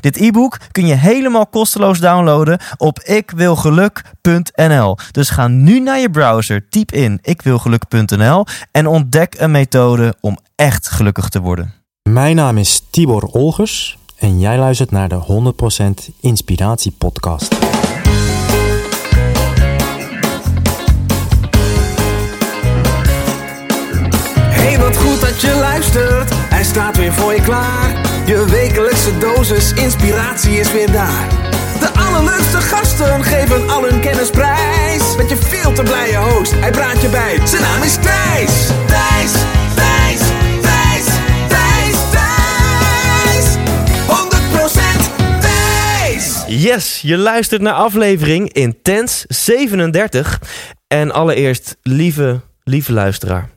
Dit e-book kun je helemaal kosteloos downloaden op ikwilgeluk.nl. Dus ga nu naar je browser, typ in ikwilgeluk.nl en ontdek een methode om echt gelukkig te worden. Mijn naam is Tibor Olgers en jij luistert naar de 100% Inspiratie Podcast. Hey, wat goed dat je luistert. Hij staat weer voor je klaar. Je wekelijkse dosis inspiratie is weer daar. De allerleukste gasten geven al hun kennis prijs. Met je veel te blije host, hij praat je bij. Zijn naam is Thijs. Thijs, Thijs, Thijs, Thijs, Thijs. 100% Thijs. Yes, je luistert naar aflevering Intens 37. En allereerst, lieve, lieve luisteraar.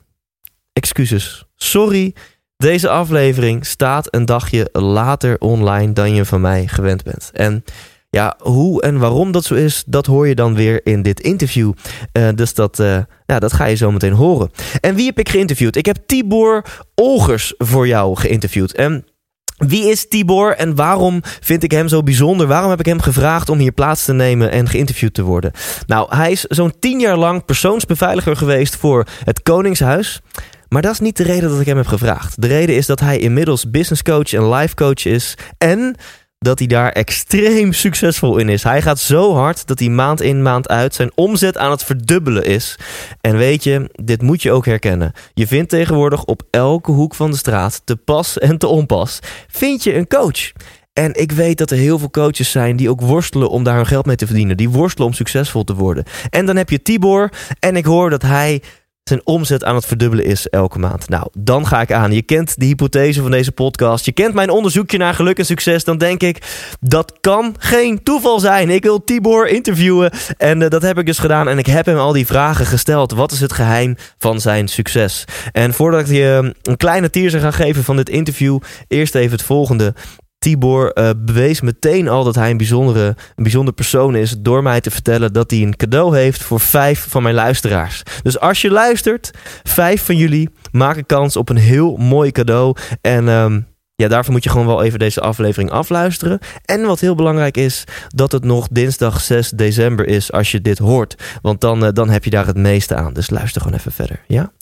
Excuses. Sorry, deze aflevering staat een dagje later online dan je van mij gewend bent. En ja, hoe en waarom dat zo is, dat hoor je dan weer in dit interview. Eh, dus dat, eh, ja, dat ga je zo meteen horen. En wie heb ik geïnterviewd? Ik heb Tibor Olgers voor jou geïnterviewd. En wie is Tibor en waarom vind ik hem zo bijzonder? Waarom heb ik hem gevraagd om hier plaats te nemen en geïnterviewd te worden? Nou, hij is zo'n tien jaar lang persoonsbeveiliger geweest voor het Koningshuis. Maar dat is niet de reden dat ik hem heb gevraagd. De reden is dat hij inmiddels business coach en life coach is. En dat hij daar extreem succesvol in is. Hij gaat zo hard dat hij maand in maand uit zijn omzet aan het verdubbelen is. En weet je, dit moet je ook herkennen. Je vindt tegenwoordig op elke hoek van de straat, te pas en te onpas, vind je een coach. En ik weet dat er heel veel coaches zijn die ook worstelen om daar hun geld mee te verdienen. Die worstelen om succesvol te worden. En dan heb je Tibor en ik hoor dat hij zijn omzet aan het verdubbelen is elke maand. Nou, dan ga ik aan. Je kent de hypothese van deze podcast. Je kent mijn onderzoekje naar geluk en succes. Dan denk ik, dat kan geen toeval zijn. Ik wil Tibor interviewen. En uh, dat heb ik dus gedaan. En ik heb hem al die vragen gesteld. Wat is het geheim van zijn succes? En voordat ik je een kleine teaser ga geven van dit interview, eerst even het volgende. Tibor uh, bewees meteen al dat hij een bijzondere, een bijzonder persoon is door mij te vertellen dat hij een cadeau heeft voor vijf van mijn luisteraars. Dus als je luistert, vijf van jullie maken kans op een heel mooi cadeau. En um, ja, daarvoor moet je gewoon wel even deze aflevering afluisteren. En wat heel belangrijk is, dat het nog dinsdag 6 december is als je dit hoort. Want dan, uh, dan heb je daar het meeste aan. Dus luister gewoon even verder, ja?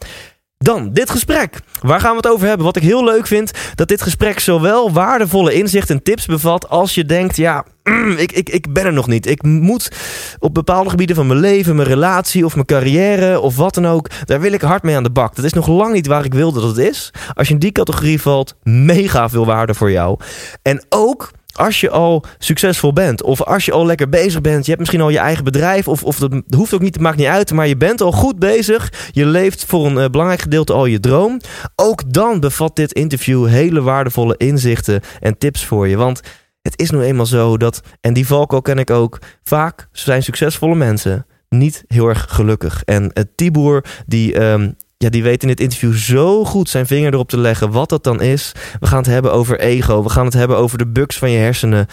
Dan, dit gesprek. Waar gaan we het over hebben? Wat ik heel leuk vind, dat dit gesprek zowel waardevolle inzichten en tips bevat, als je denkt, ja, mm, ik, ik, ik ben er nog niet. Ik moet op bepaalde gebieden van mijn leven, mijn relatie of mijn carrière of wat dan ook, daar wil ik hard mee aan de bak. Dat is nog lang niet waar ik wil dat het is. Als je in die categorie valt, mega veel waarde voor jou. En ook als je al succesvol bent, of als je al lekker bezig bent, je hebt misschien al je eigen bedrijf, of, of dat hoeft ook niet, het maakt niet uit, maar je bent al goed bezig, je leeft voor een uh, belangrijk gedeelte al je droom, ook dan bevat dit interview hele waardevolle inzichten en tips voor je. Want het is nu eenmaal zo dat, en die valkuil ken ik ook, vaak zijn succesvolle mensen niet heel erg gelukkig. En uh, Tibor, die um, ja, die weet in dit interview zo goed zijn vinger erop te leggen wat dat dan is. We gaan het hebben over ego. We gaan het hebben over de bugs van je hersenen.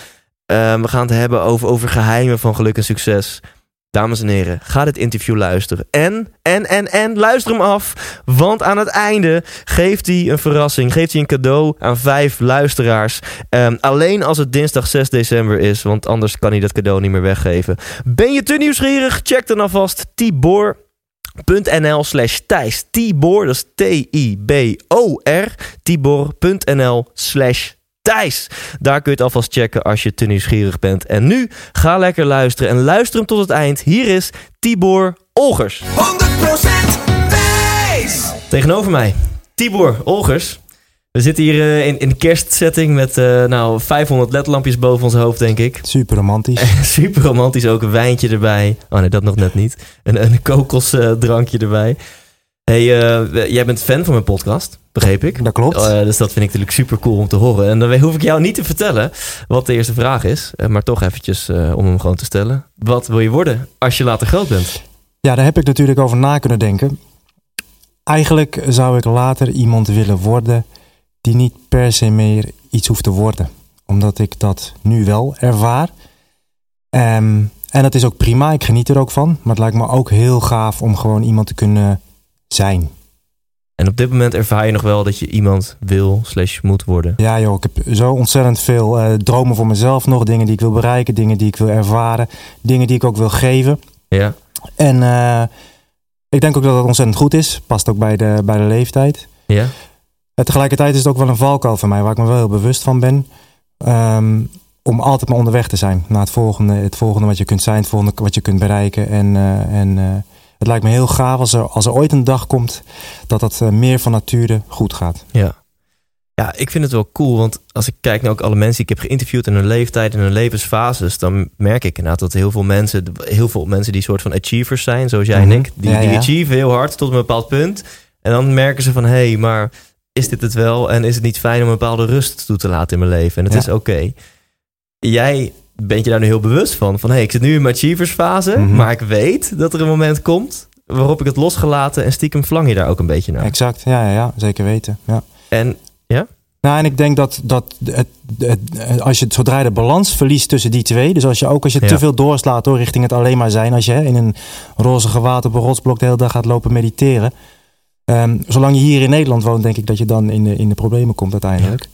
Uh, we gaan het hebben over, over geheimen van geluk en succes. Dames en heren, ga dit interview luisteren. En, en, en, en, luister hem af. Want aan het einde geeft hij een verrassing. Geeft hij een cadeau aan vijf luisteraars. Um, alleen als het dinsdag 6 december is. Want anders kan hij dat cadeau niet meer weggeven. Ben je te nieuwsgierig? Check dan alvast Tibor .nl slash Thijs. Tibor, dat is T-I-B-O-R. Tibor.nl slash Thijs. Daar kun je het alvast checken als je te nieuwsgierig bent. En nu, ga lekker luisteren en luister hem tot het eind. Hier is Tibor Olgers. 100% Thijs! Tegenover mij, Tibor Olgers. We zitten hier uh, in, in de kerstsetting met uh, nou, 500 ledlampjes boven ons hoofd, denk ik. Super romantisch. Super romantisch, ook een wijntje erbij. Oh nee, dat nog net niet. Een, een kokosdrankje erbij. Hey, eh, jij bent fan van mijn podcast, begreep ik. Dat klopt. Uh, dus dat vind ik natuurlijk super cool om te horen. En dan hoef ik jou niet te vertellen wat de eerste vraag is. Maar toch eventjes om hem gewoon te stellen. Wat wil je worden als je later groot bent? Ja, daar heb ik natuurlijk over na kunnen denken. Eigenlijk zou ik later iemand willen worden die niet per se meer iets hoeft te worden. Omdat ik dat nu wel ervaar. Um, en dat is ook prima, ik geniet er ook van. Maar het lijkt me ook heel gaaf om gewoon iemand te kunnen zijn. En op dit moment ervaar je nog wel dat je iemand wil slash moet worden? Ja joh, ik heb zo ontzettend veel uh, dromen voor mezelf nog. Dingen die ik wil bereiken, dingen die ik wil ervaren. Dingen die ik ook wil geven. Ja. En uh, ik denk ook dat dat ontzettend goed is. Past ook bij de, bij de leeftijd. Ja. En tegelijkertijd is het ook wel een valkuil voor mij, waar ik me wel heel bewust van ben. Um, om altijd maar onderweg te zijn naar het volgende, het volgende wat je kunt zijn, het volgende wat je kunt bereiken. En, uh, en uh, het lijkt me heel gaaf als er, als er ooit een dag komt dat dat uh, meer van nature goed gaat. Ja. Ja, ik vind het wel cool, want als ik kijk naar ook alle mensen die ik heb geïnterviewd in hun leeftijd en hun levensfases, dan merk ik inderdaad dat heel veel mensen, heel veel mensen die soort van achievers zijn, zoals jij mm -hmm. en ik, die, ja, die achieven heel hard tot een bepaald punt. En dan merken ze van, hé, hey, maar is dit het wel? En is het niet fijn om een bepaalde rust toe te laten in mijn leven? En het Ja. is oké. Jij bent je daar nu heel bewust van. Van hé, hey, ik zit nu in mijn achieversfase. Mhm. Maar ik weet dat er een moment komt waarop ik het losgelaten en stiekem verlang je daar ook een beetje naar. Exact, ja, ja, ja, zeker weten. Ja. En Nou, en ik denk dat, dat het, het, als je zodra je de balans verliest tussen die twee, dus als je ook als je Ja. te veel doorslaat door richting het alleen maar zijn, als je hè, in een roze gewaad op een rotsblok de hele dag gaat lopen mediteren, ehm, zolang je hier in Nederland woont, denk ik dat je dan in de, in de problemen komt uiteindelijk.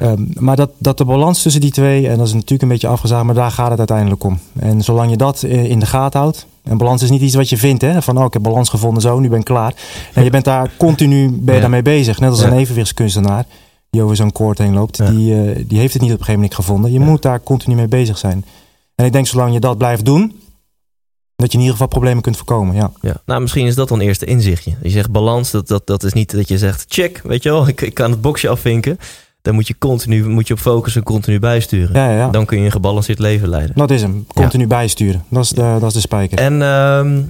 Ehm, maar dat, dat de balans tussen die twee, en dat is natuurlijk een beetje afgezaagd, maar daar gaat het uiteindelijk om. En zolang je dat eh, in de gaten houdt, en balans is niet iets wat je vindt, hè, van oh, ik heb balans gevonden, zo, nu ben ik klaar. En je bent daar continu ben je daarmee bezig, net als een evenwichtskunstenaar die over zo'n koord heen loopt, Ja. die, eh, die heeft het niet op een gegeven moment gevonden. Je Ja. moet daar continu mee bezig zijn. En ik denk zolang je dat blijft doen, dat je in ieder geval problemen kunt voorkomen. Ja, ja, nou, misschien is dat dan eerst een inzichtje. Je zegt balans, dat, dat, dat is niet dat je zegt check, weet je wel, ik, ik kan het boxje afvinken. Daar moet je continu moet je op focussen, continu bijsturen. ja, ja, ja. Dan kun je een gebalanceerd leven leiden. dat is hem. Continu bijsturen. Dat is de, dat is de spijker. En ehm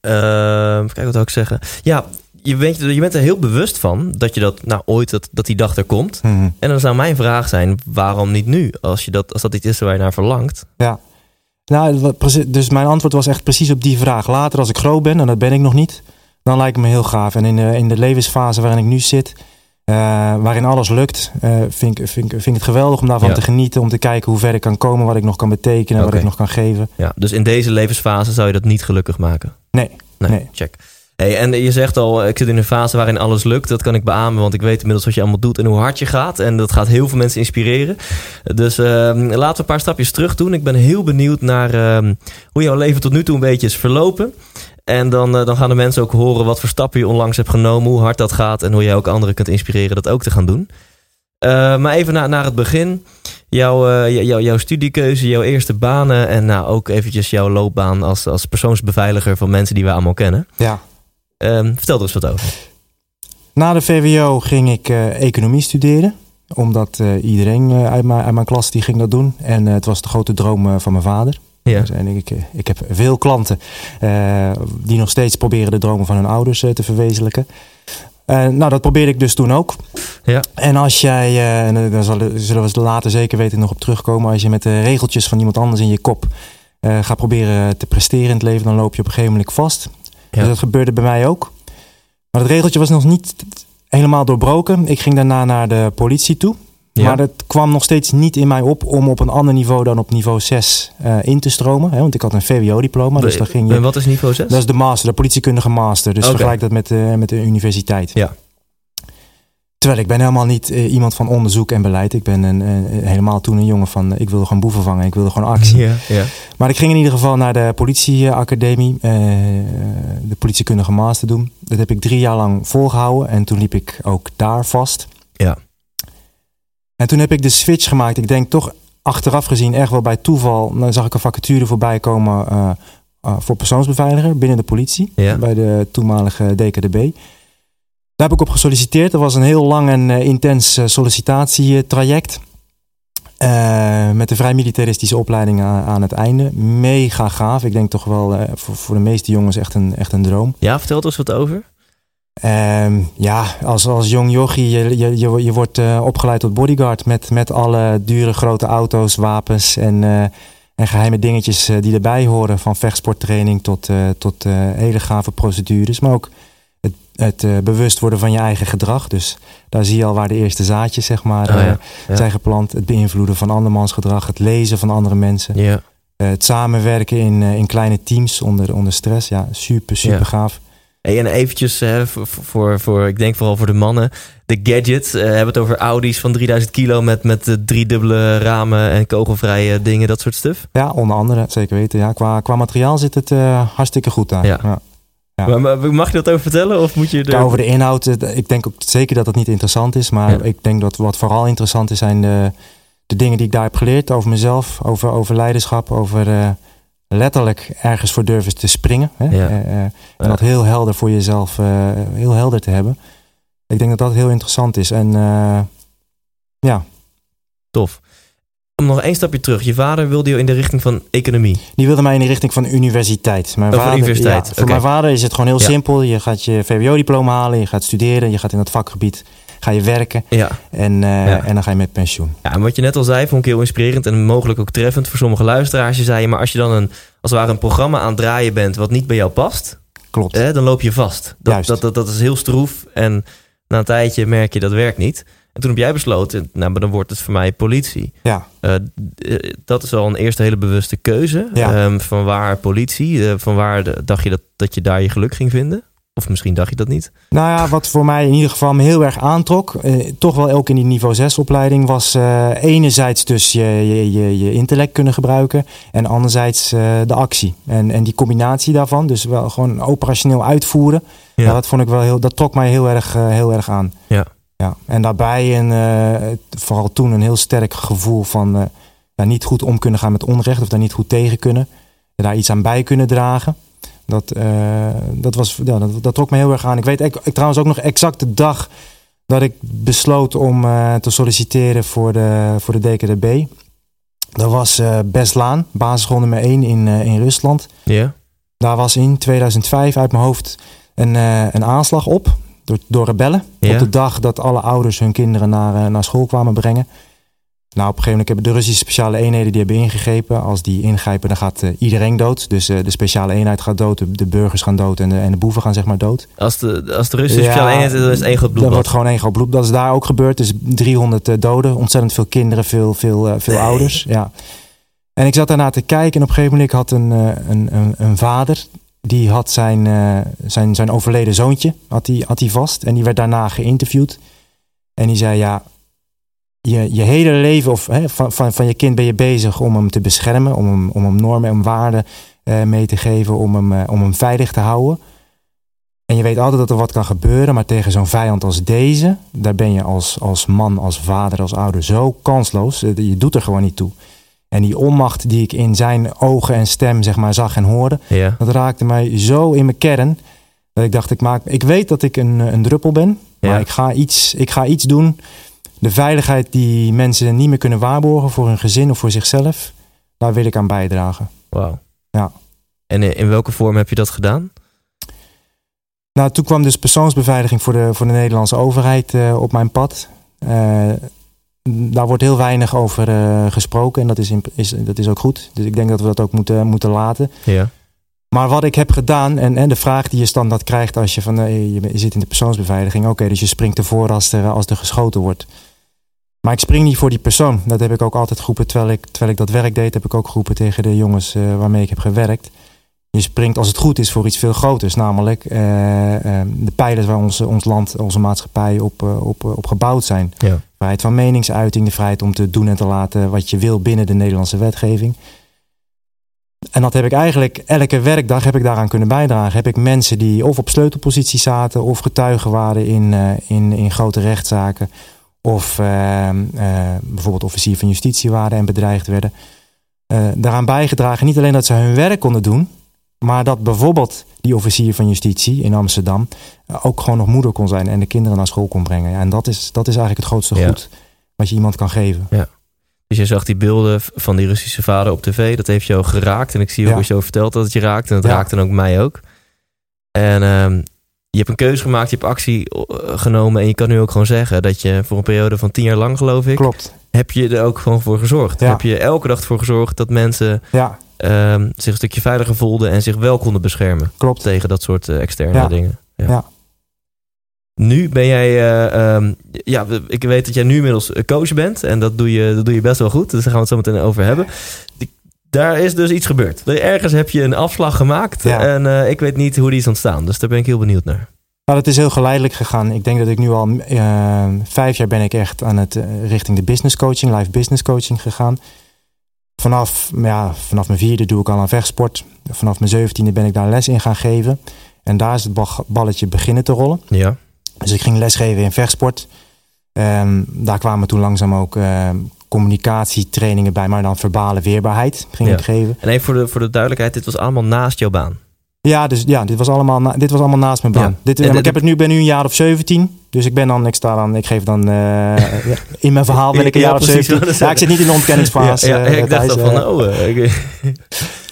ehm, even kijken wat wil ik zeggen. Ja, je bent, je bent er heel bewust van dat je dat nou ooit dat, dat die dag er komt. Mhm. En dan zou mijn vraag zijn: waarom niet nu? Als, je dat, als dat iets is waar je naar verlangt. Nou, dus mijn antwoord was echt precies op die vraag. Later, als ik groot ben, en dat ben ik nog niet, dan lijkt het me heel gaaf. En in de, in de levensfase waarin ik nu zit, eh, waarin alles lukt, eh, vind, ik, vind, ik- vind ik het geweldig om daarvan Ja. te genieten. Om te kijken hoe ver ik kan komen, wat ik nog kan betekenen, wat ik nog kan geven. Ja, dus in deze levensfase zou je dat niet gelukkig maken. Nee, Nee, Nee. check. Hey, en je zegt al, ik zit in een fase waarin alles lukt. Dat kan ik beamen, want ik weet inmiddels wat je allemaal doet en hoe hard je gaat. En dat gaat heel veel mensen inspireren. Dus ehm, laten we een paar stapjes terug doen. Ik ben heel benieuwd naar ehm, hoe jouw leven tot nu toe een beetje is verlopen. En dan, eh, dan gaan de mensen ook horen wat voor stappen je onlangs hebt genomen, hoe hard dat gaat en hoe jij ook anderen kunt inspireren dat ook te gaan doen. Eh, maar even naar, het begin. Jouw, eh, jou- jou- jouw studiekeuze, jouw eerste banen en nou, ook eventjes jouw loopbaan als, als persoonsbeveiliger van mensen die we allemaal kennen. ja. Ehm, vertel er eens wat over. Na de VWO ging ik eh, economie studeren. Omdat eh, iedereen eh, uit, mijn, uit mijn klas die ging dat doen. En het was de grote droom van mijn vader. Ja. Dus, en ik, ik heb veel klanten die nog steeds proberen de dromen van hun ouders te verwezenlijken. Nou, dat probeerde ik dus toen ook. Ja. En als jij, en daar zullen we later zeker weten nog op terugkomen, als je met de regeltjes van iemand anders in je kop gaat proberen te presteren in het leven, dan loop je op een gegeven moment vast. Dus dat gebeurde bij mij ook. Maar het regeltje was nog niet helemaal doorbroken. Ik ging daarna naar de politie toe. Ja. Maar dat kwam nog steeds niet in mij op om op een ander niveau dan op niveau 6 eh, in te stromen. Hè? Want ik had een VWO-diploma, dus dan ging En je... wat is niveau 6? Dat is de master, de politiekundige master. Dus vergelijk dat met, de met de universiteit. Ja. Terwijl ik ben helemaal niet eh, iemand van onderzoek en beleid. Ik ben een, helemaal toen een jongen van... eh, ik wilde gewoon boeven vangen, ik wilde gewoon actie. Maar ik ging in ieder geval naar de politieacademie, eh, de politiekundige master doen. Dat heb ik drie jaar lang volgehouden en toen liep ik ook daar vast. Ja. En toen heb ik de switch gemaakt. Ik denk toch achteraf gezien echt wel bij toeval. Dan zag ik een vacature voorbij komen voor persoonsbeveiliger binnen de politie. Bij de toenmalige DKDB. Daar heb ik op gesolliciteerd. Dat was een heel lang en eh, intens eh, sollicitatietraject. Eh, met de vrij militaristische opleiding aan, aan, het einde. Mega gaaf. Ik denk toch wel uh, voor, voor de meeste jongens echt een, echt een droom. Ja, vertel eens wat over. Uh, ja, als, als jong jochie, je, je, je, je wordt opgeleid tot bodyguard met, met alle dure grote auto's, wapens en, en geheime dingetjes die erbij horen. Van vechtsporttraining tot, tot hele gave procedures. Maar ook het, het bewust worden van je eigen gedrag. Dus daar zie je al waar de eerste zaadjes zeg maar, oh, ja. Ja. zijn geplant. Het beïnvloeden van andermans gedrag, het lezen van andere mensen. Ja. het samenwerken in, in kleine teams onder, onder stress. Ja, super, super gaaf. Hey, en eventjes hè, voor, voor, voor, ik denk vooral voor de mannen, de gadgets. Uh, hebben het over Audi's van 3000 kilo met, met uh, drie dubbele ramen en kogelvrije dingen, dat soort stuff? Ja, onder andere, zeker weten. Ja, qua, qua materiaal zit het uh, hartstikke goed daar. Ja. ja. Ja. Maar, mag je dat over vertellen? Of moet je er... over de inhoud, ik denk ook zeker dat het niet interessant is. Maar ja. ik denk dat wat vooral interessant is, zijn de, de dingen die ik daar heb geleerd over mezelf, over, over leiderschap, over letterlijk ergens voor durven te springen. Hè? Ja. Uh, uh, en dat heel helder voor jezelf, heel helder te hebben. Ik denk dat dat heel interessant is. En ja. Tof. Om nog één stapje terug. Je vader wilde je in de richting van economie. Die wilde mij in de richting van universiteit. Mijn oh, vader, universiteit. Ja, okay. Voor mijn vader is het gewoon heel ja. simpel. Je gaat je VWO-diploma halen, je gaat studeren, je gaat in dat vakgebied ga je werken ja. en, uh, ja. en dan ga je met pensioen. Ja, en wat je net al zei, vond ik heel inspirerend en mogelijk ook treffend voor sommige luisteraars. Je zei, maar als je dan een, als het ware een programma aan het draaien bent wat niet bij jou past, Klopt. Hè, dan loop je vast. Dat, Juist. dat, dat, dat is heel stroef en na een tijdje merk je dat werkt niet. En toen heb jij besloten, nou, maar dan wordt het voor mij politie. Ja. Uh, dat is al een eerste hele bewuste keuze. Ja. Um, van waar politie? Uh, van waar de, dacht je dat, dat je daar je geluk ging vinden? Of misschien dacht je dat niet? Nou ja, wat voor mij in ieder geval me heel erg aantrok, eh, toch wel ook in die niveau 6 opleiding, was uh, enerzijds dus je, je, je, je, intellect kunnen gebruiken en anderzijds uh, de actie. En, en die combinatie daarvan, dus wel gewoon operationeel uitvoeren, Ja. dat vond ik wel heel, dat trok mij heel erg, heel erg aan. Ja. Ja. En daarbij een, uh, vooral toen een heel sterk gevoel van uh, daar niet goed om kunnen gaan met onrecht of daar niet goed tegen kunnen, daar iets aan bij kunnen dragen. Dat, uh, dat, was, ja, dat, dat, trok me heel erg aan. Ik weet ik, ik, trouwens ook nog exact de dag dat ik besloot om uh, te solliciteren voor de, voor de DKDB. Dat was uh, Beslaan, basisschool nummer 1 in, in Rusland. Ja. Daar was in 2005 uit mijn hoofd een, een aanslag op door, door rebellen. Ja. Op de dag dat alle ouders hun kinderen naar, naar school kwamen brengen. Nou, op een gegeven moment hebben de Russische speciale eenheden die hebben ingegrepen. Als die ingrijpen, dan gaat uh, iedereen dood. Dus uh, de speciale eenheid gaat dood, de, de, burgers gaan dood en de, en de boeven gaan zeg maar dood. Als de, als de Russische ja, speciale eenheid is, dan is één groot bloedbad. Dat wordt gewoon één groot bloed. Dat is daar ook gebeurd. Dus 300 uh, doden, ontzettend veel kinderen, veel, veel, veel nee. ouders. Ja. En ik zat daarna te kijken en op een gegeven moment had een, een, een, een vader... die had zijn, zijn, zijn overleden zoontje had die, had die vast. En die werd daarna geïnterviewd. En die zei, ja, je, je hele leven of hè, van, van, van je kind ben je bezig om hem te beschermen, om hem, om hem normen en waarden uh, mee te geven, om hem, uh, om hem veilig te houden. En je weet altijd dat er wat kan gebeuren, maar tegen zo'n vijand als deze, daar ben je als, als man, als vader, als ouder zo kansloos. Je doet er gewoon niet toe. En die onmacht die ik in zijn ogen en stem zeg maar, zag en hoorde, ja. dat raakte mij zo in mijn kern. Dat ik dacht, ik, maak, ik weet dat ik een, een druppel ben, maar ik, ga iets, ik ga iets doen de veiligheid die mensen niet meer kunnen waarborgen voor hun gezin of voor zichzelf, daar wil ik aan bijdragen. Wauw. Ja. En in welke vorm heb je dat gedaan? Nou, toen kwam dus persoonsbeveiliging voor de, voor de Nederlandse overheid uh, op mijn pad. Uh, daar wordt heel weinig over uh, gesproken en dat is, in, is, dat is ook goed. Dus ik denk dat we dat ook moeten, moeten laten. Ja. Maar wat ik heb gedaan, en, en de vraag die je standaard krijgt als je van je, je zit in de persoonsbeveiliging, oké, okay, dus je springt ervoor als er, als er geschoten wordt. Maar ik spring niet voor die persoon. Dat heb ik ook altijd geroepen. Terwijl ik, terwijl ik dat werk deed, heb ik ook geroepen tegen de jongens uh, waarmee ik heb gewerkt. Je springt als het goed is voor iets veel groters. Namelijk uh, uh, de pijlers waar ons, ons land, onze maatschappij op, op, op gebouwd zijn. Ja. Vrijheid van meningsuiting, de vrijheid om te doen en te laten wat je wil binnen de Nederlandse wetgeving. En dat heb ik eigenlijk elke werkdag heb ik daaraan kunnen bijdragen. Heb ik mensen die of op sleutelpositie zaten of getuigen waren in, in, in grote rechtszaken of uh, bijvoorbeeld officier van justitie waren en bedreigd werden. Daaraan bijgedragen niet alleen dat ze hun werk konden doen, maar dat bijvoorbeeld die officier van justitie in Amsterdam ook gewoon nog moeder kon zijn en de kinderen naar school kon brengen. Ja, en dat is, dat is eigenlijk het grootste Ja. goed wat je iemand kan geven. Ja. Dus je zag die beelden van die Russische vader op tv. Dat heeft jou geraakt. En ik zie ook Ja. je zo vertelt dat het je raakt. En dat raakte dan ook mij ook. En ehm, je hebt een keuze gemaakt. Je hebt actie eh, genomen. En je kan nu ook gewoon zeggen dat je voor een periode van tien jaar lang, geloof ik... Klopt. heb je er ook gewoon voor gezorgd. Heb je elke dag voor gezorgd dat mensen Ja, ehm, zich een stukje veiliger voelden... en zich wel konden beschermen klopt. tegen dat soort eh, externe Ja. dingen. Ja. Nu ben jij, eh, ehm, ja, ik weet dat jij nu inmiddels eh, coach bent en dat doe, je, dat doe je best wel goed. Dus daar gaan we het zo meteen over hebben. Die- daar is dus iets gebeurd. Ergens heb je een afslag gemaakt Ja. en ik weet niet hoe die is ontstaan. Dus daar ben ik heel benieuwd naar. Nou, dat is heel geleidelijk gegaan. Ik denk dat ik nu al eh, vijf jaar ben ik echt aan het richting de business coaching, live business coaching gegaan. Vanaf, ja, vanaf mijn vierde doe ik al aan vechtsport. Vanaf mijn zeventiende ben ik daar les in gaan geven. En daar is het bal- balletje beginnen te rollen. Ja, Dus ik ging lesgeven in vechtsport. Ehm, daar kwamen toen langzaam ook eh, communicatietrainingen bij, maar dan verbale weerbaarheid ging Ja. ik geven. en even voor de, voor de duidelijkheid, dit was allemaal naast jouw baan. Ja, dus ja, dit was allemaal, na- dit was allemaal naast mijn baan. Ja. Dit, En ik heb het nu, ben nu een jaar of 17. Dus ik ben dan, ik sta dan, ik geef dan eh, ja, in mijn verhaal ben ik een Ja, jaar of precies, 17. wat is Ja, ik zit niet in de ontkenningsfase. ja, ja, eh, ik dacht al van, eh. oh, eh,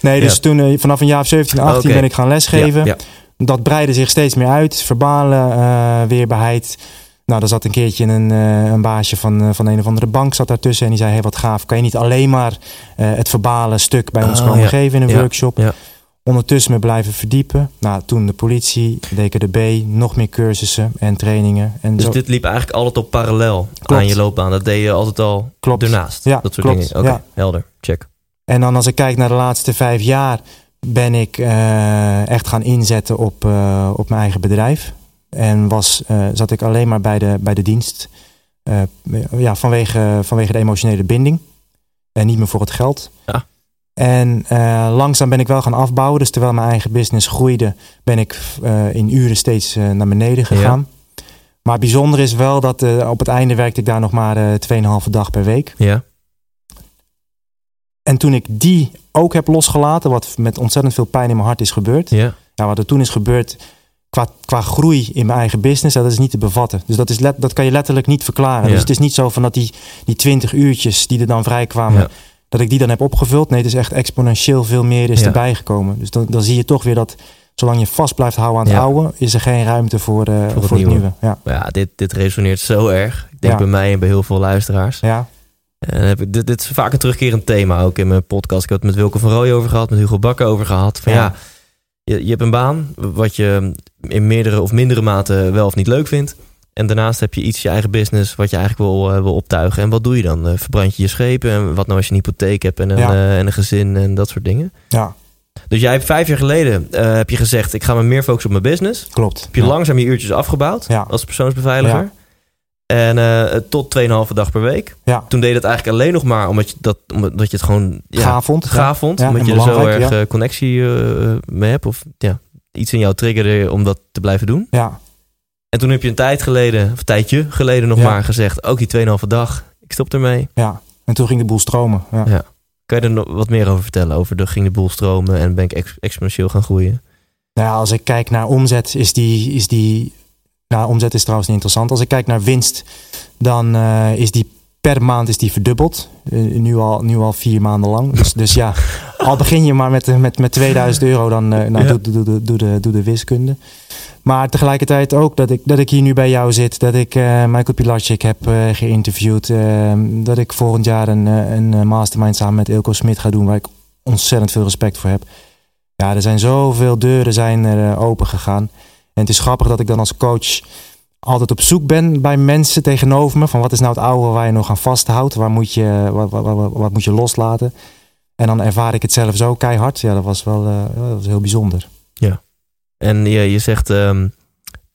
Nee, dus toen eh, vanaf een jaar of 17, 18 Oké. ben ik gaan lesgeven. Dat breidde zich steeds meer uit. Verbale eh, weerbaarheid. Nou, er zat een keertje een, eh, een baasje van, eh, van een of andere bank zat daartussen. En die zei, hey, wat gaaf. Kan je niet alleen maar eh, het verbale stuk bij ons Oh, komen geven in een Ja, workshop? Ondertussen me blijven verdiepen. Nou, toen de politie, DKDB, nog meer cursussen en trainingen. En Dus zo. dit liep eigenlijk altijd op parallel Klopt. aan je loopbaan. Dat deed je altijd al Klopt. ernaast. Ja, dat soort klopt. dingen. Oké, Ja. helder. Check. En dan als ik kijk naar de laatste vijf jaar, ben ik eh, echt gaan inzetten op, eh, op mijn eigen bedrijf. En was, eh, zat ik alleen maar bij de, bij de dienst. Ja, vanwege, vanwege de emotionele binding. En niet meer voor het geld. Ja. En eh, langzaam ben ik wel gaan afbouwen. Dus terwijl mijn eigen business groeide, ben ik eh, in uren steeds eh, naar beneden gegaan. Maar het bijzondere is wel dat op het einde werkte ik daar nog maar eh 2,5 dag per week. Ja. En toen ik die ook heb losgelaten, wat met ontzettend veel pijn in mijn hart is gebeurd. Ja. Ja, wat er toen is gebeurd qua, qua groei in mijn eigen business, dat is niet te bevatten. Dus dat, is let, dat kan je letterlijk niet verklaren. Ja. Dus het is niet zo van dat die, die 20 uurtjes die er dan vrijkwamen, Ja. Dat ik die dan heb opgevuld. Nee, het is echt exponentieel veel meer is Ja. erbij gekomen. Dus dan, dan zie je toch weer dat zolang je vast blijft houden aan het Ja. oude, is er geen ruimte voor, eh, voor, het het, nieuwe. Ja. Ja, dit, dit resoneert zo erg. Ik denk Ja. bij mij en bij heel veel luisteraars. Ja, En heb ik, dit, dit is vaak een terugkerend thema ook in mijn podcast. Ik heb het met Wilke van Rooij over gehad, met Hugo Bakker over gehad. Van ja, Ja. je, je hebt een baan wat je in meerdere of mindere mate wel of niet leuk vindt. En daarnaast heb je iets, je eigen business, wat je eigenlijk wil, eh, wil optuigen. En wat doe je dan? Eh, verbrand je je schepen? En wat nou als je een hypotheek hebt en een, Ja. eh, en een gezin en dat soort dingen? ja, Dus jij hebt vijf jaar geleden heb je gezegd, ik ga me meer focussen op mijn business. klopt. Heb je ja. langzaam je uurtjes afgebouwd Ja. als persoonsbeveiliger. En eh, tot 2,5 dag per week. Ja. Toen deed je het eigenlijk alleen nog maar omdat je, dat, omdat je het gewoon ja, Gaaf vond. gaaf vond. Ja, omdat je er zo erg ja. connectie mee hebt. Of ja, iets in jou triggerde om dat te blijven doen. Ja, En toen heb je een tijd geleden, of een tijdje geleden nog Ja. maar gezegd... ook die 2,5 dag, ik stop ermee. ja. En toen ging de boel stromen. Ja. Ja. Kan je er nog wat meer over vertellen? Over de ging de boel stromen en ben ik ex- exponentieel gaan groeien? Nou, ja, als ik kijk naar omzet, is die, is die. Nou, omzet is trouwens niet interessant. Als ik kijk naar winst, dan eh, is die per maand is die verdubbeld. Eh, nu, al, nu al vier maanden lang. Dus, dus ja, al begin je maar met, eh, met, met 2000 euro, dan eh, nou, Ja. doe, doe, doe, doe, de, doe de wiskunde. Maar tegelijkertijd ook dat ik, dat ik hier nu bij jou zit. Dat ik eh, Michael Pilarczyk heb geïnterviewd. eh, dat ik volgend jaar een, een mastermind samen met Ilko Smit ga doen. Waar ik ontzettend veel respect voor heb. Ja, er zijn zoveel deuren zijn er open gegaan. En het is grappig dat ik dan als coach altijd op zoek ben bij mensen tegenover me. Van wat is nou het oude waar je nog aan vasthoudt? Waar moet je, wat, wat, wat, wat moet je loslaten? En dan ervaar ik het zelf zo keihard. Ja, dat was wel eh, dat was heel bijzonder. En je, je zegt, ehm,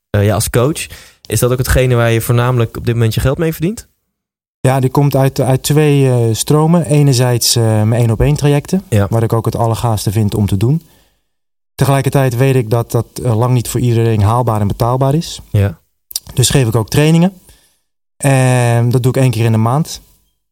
eh, ja, als coach... is dat ook hetgene waar je voornamelijk op dit moment je geld mee verdient? Ja, die komt uit, uit twee eh, stromen. Enerzijds mijn één op één trajecten. Ja. Waar ik ook het allergaafste vind om te doen. Tegelijkertijd weet ik dat dat lang niet voor iedereen haalbaar en betaalbaar is. Ja. Dus geef ik ook trainingen. En dat doe ik één keer in de maand.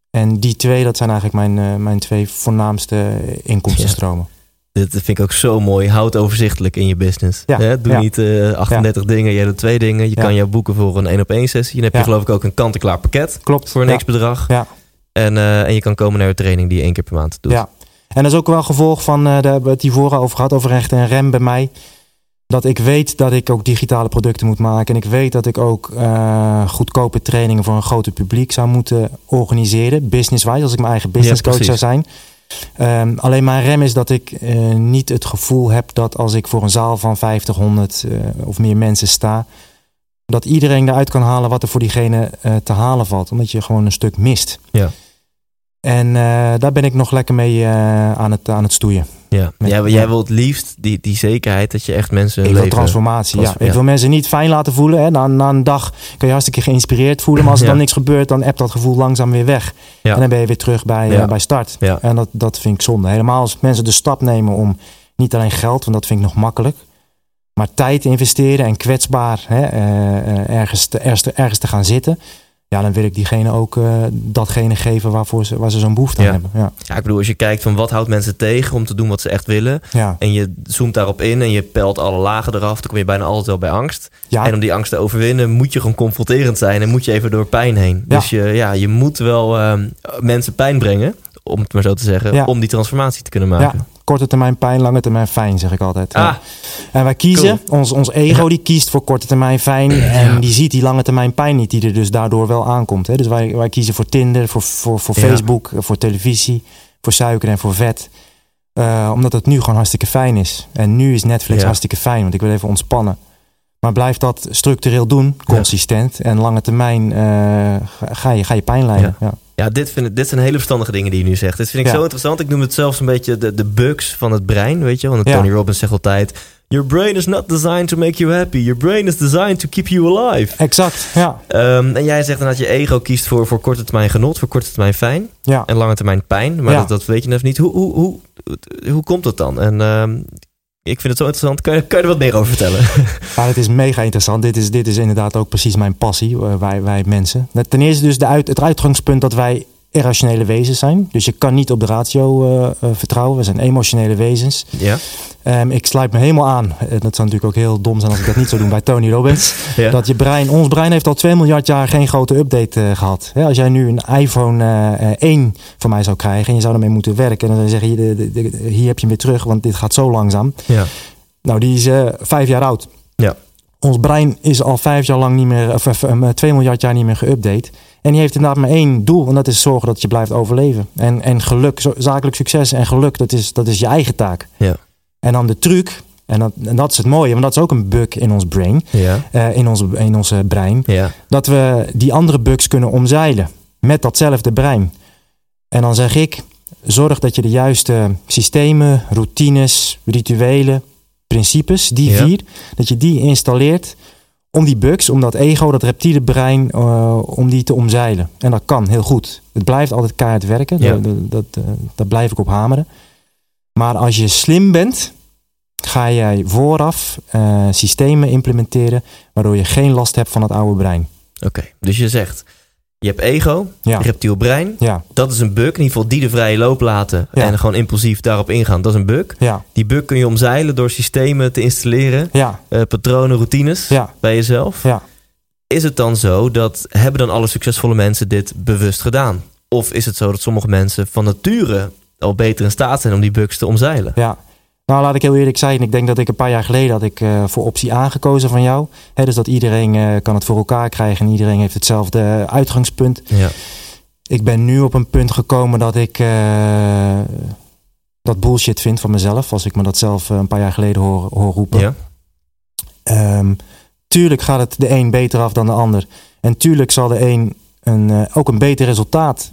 En die twee, dat zijn eigenlijk mijn, eh, mijn twee voornaamste inkomstenstromen. Dit vind ik ook zo mooi. Houd overzichtelijk in je business. Ja, Hè? Doe ja. niet eh, 38 dingen, jij doet twee dingen. Je kan jou boeken voor een één op één sessie. Dan heb je geloof ik ook een kant-en-klaar pakket Klopt. voor x bedrag. Ja. En, eh, en je kan komen naar de training die je één keer per maand doet. Ja. En dat is ook wel gevolg van, eh daar hebben we het hiervoor over gehad, over recht en rem bij mij. Dat ik weet dat ik ook digitale producten moet maken. En ik weet dat ik ook eh, goedkope trainingen voor een groter publiek zou moeten organiseren. Business-wise, als ik mijn eigen business coach zou zijn. Ehm, alleen mijn rem is dat ik eh, niet het gevoel heb dat als ik voor een zaal van 50, 100 eh, of meer mensen sta, dat iedereen eruit kan halen wat er voor diegene te halen valt. Omdat je gewoon een stuk mist. Ja. En daar ben ik nog lekker mee aan, het, aan het stoeien. Ja. Met- Jij, jij wilt het liefst die, die zekerheid dat je echt mensen Ik wil transformatie. trans- ja. Ik wil mensen niet fijn laten voelen. Hè. Na, na een dag kun je hartstikke geïnspireerd voelen. Maar als er dan niks gebeurt, dan appt dat gevoel langzaam weer weg. En dan ben je weer terug bij, eh, bij start. En dat, dat vind ik zonde. Helemaal als mensen de stap nemen om niet alleen geld, want dat vind ik nog makkelijk. Maar tijd te investeren en kwetsbaar hè, eh, eh, ergens, te, ergens, te, ergens te gaan zitten. Ja, dan wil ik diegene ook eh, datgene geven waarvoor ze, waar ze zo'n behoefte Ja. aan hebben. Ja. Ja, ik bedoel, als je kijkt van wat houdt mensen tegen om te doen wat ze echt willen... Ja. en je zoomt daarop in en je pelt alle lagen eraf... dan kom je bijna altijd wel bij angst. Ja. En om die angst te overwinnen moet je gewoon confronterend zijn... en moet je even door pijn heen. Dus je, ja, je moet wel ehm, mensen pijn brengen, om het maar zo te zeggen... Ja. om die transformatie te kunnen maken. Ja, korte termijn pijn, lange termijn fijn, zeg ik altijd. Ah, Ja. En wij kiezen, ons, ons ego die kiest voor korte termijn fijn. En Ja. die ziet die lange termijn pijn niet, die er dus daardoor wel aankomt. Hè. Dus wij, wij kiezen voor Tinder, voor, voor, voor Ja. Facebook, voor televisie, voor suiker en voor vet. Eh, omdat het nu gewoon hartstikke fijn is. En nu is Netflix hartstikke fijn, want ik wil even ontspannen. Maar blijf dat structureel doen, consistent. En lange termijn eh, ga- ga, je, ga je pijn lijden. Ja. Ja, dit, vind ik, dit zijn hele verstandige dingen die je nu zegt. Dit vind ik Ja. zo interessant. Ik noem het zelfs een beetje de, de bugs van het brein, weet je. Want Ja. Tony Robbins zegt altijd... Your brain is not designed to make you happy. Your brain is designed to keep you alive. Exact, ja. Ehm, en jij zegt dan dat je ego kiest voor, voor korte termijn genot, voor korte termijn fijn ja. en lange termijn pijn. Maar Ja. dat, dat weet je net niet. Hoe, hoe, hoe, hoe komt dat dan? En ehm, ik vind het zo interessant. Kan je, kan je er wat meer over vertellen? Ja, het is mega interessant. Dit is, dit is inderdaad ook precies mijn passie, eh, wij, wij mensen. Ten eerste dus de uit, het uitgangspunt dat wij irrationele wezens zijn. Dus je kan niet op de ratio eh, eh, vertrouwen. We zijn emotionele wezens. ja. Ehm, ik sluit me helemaal aan. Eh, Dat zou natuurlijk ook heel dom zijn als ik dat niet zou doen bij Tony Robbins. ja. Dat je brein, ons brein heeft al 2 miljard jaar geen grote update eh, gehad. Als jij nu een iPhone eh, eh, 1 van mij zou krijgen en je zou ermee moeten werken. En dan zeg je, hier, de- de- de- hier heb je hem weer terug, want dit gaat zo langzaam. ja. Nou, die is vijf jaar oud. Ja. Ons brein is al vijf jaar lang niet meer, of, of eh, twee miljard jaar niet meer geüpdate. En die heeft inderdaad maar één doel. En dat is zorgen dat je blijft overleven. En, en geluk, zakelijk succes en geluk, dat is, dat is je eigen taak. Ja. En dan de truc, en dat, en dat is het mooie, want dat is ook een bug in ons brain, Ja. eh, in, ons, in ons eh, brein. Ja. Dat we die andere bugs kunnen omzeilen. Met datzelfde brein. En dan zeg ik, zorg dat je de juiste systemen, routines, rituelen, principes, die Ja. vier, dat je die installeert om die bugs, om dat ego, dat reptiele brein, eh, om die te omzeilen. En dat kan heel goed. Het blijft altijd keihard werken, Ja. dat, dat, dat, eh, daar blijf ik op hameren. Maar als je slim bent, ga jij vooraf eh, systemen implementeren waardoor je geen last hebt van het oude brein. Oké. Dus je zegt, je hebt ego, Ja, reptiel brein. ja, Dat is een bug. In ieder geval die de vrije loop laten Ja. en gewoon impulsief daarop ingaan. Dat is een bug. Die bug kun je omzeilen door systemen te installeren. eh, patronen, routines bij jezelf. Is het dan zo dat hebben dan alle succesvolle mensen dit bewust gedaan? Of is het zo dat sommige mensen van nature al beter in staat zijn om die bugs te omzeilen? ja. Nou, laat ik heel eerlijk zijn. Ik denk dat ik een paar jaar geleden had ik eh, voor optie A gekozen van jou. Dus dat iedereen eh, kan het voor elkaar krijgen en iedereen heeft hetzelfde uitgangspunt. Ja. Ik ben nu op een punt gekomen dat ik eh, dat bullshit vind van mezelf. Als ik me dat zelf een paar jaar geleden hoor, hoor roepen. Ja. Ehm, tuurlijk gaat het de een beter af dan de ander. En tuurlijk zal de een een, ook een beter resultaat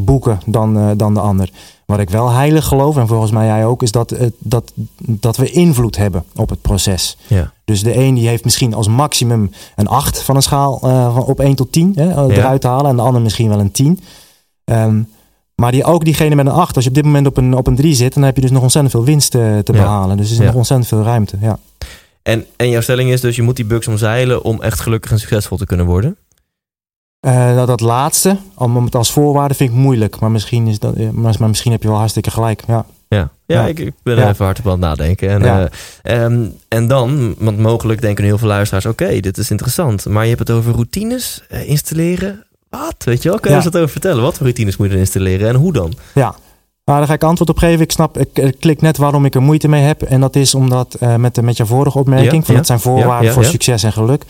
boeken dan, eh, dan de ander. Wat ik wel heilig geloof, en volgens mij jij ook, is dat, dat, dat we invloed hebben op het proces. Ja. Dus de een die heeft misschien als maximum een 8 van een schaal eh, van op 1 tot 10 hè, eh, Ja. eruit te halen. En de ander misschien wel een 10. Ehm, maar die, ook diegene met een 8, als je op dit moment op een, op een 3 zit, dan heb je dus nog ontzettend veel winst te Ja. behalen. Dus er is nog ontzettend veel ruimte. Ja. En, en jouw stelling is dus je moet die bugs omzeilen om echt gelukkig en succesvol te kunnen worden? Eh, dat, dat laatste, om het als voorwaarde vind ik moeilijk. Maar misschien, is dat, eh, maar, maar misschien heb je wel hartstikke gelijk. Ja. Ja, ja, Ja. Ik, ik ben Ja. er even hard op aan het nadenken. En, Ja. eh, ehm, en dan, want mogelijk denken heel veel luisteraars... oké, dit is interessant. Maar je hebt het over routines installeren. Wat? Weet je wel? Kun je eens wat over vertellen? Wat voor routines moet je dan installeren en hoe dan? Ja, nou, daar ga ik antwoord op geven. Ik snap, ik, ik klik net waarom ik er moeite mee heb. En dat is omdat, eh, met, de, met je vorige opmerking, Ja, van ja. dat zijn voorwaarden Ja, voor succes en geluk.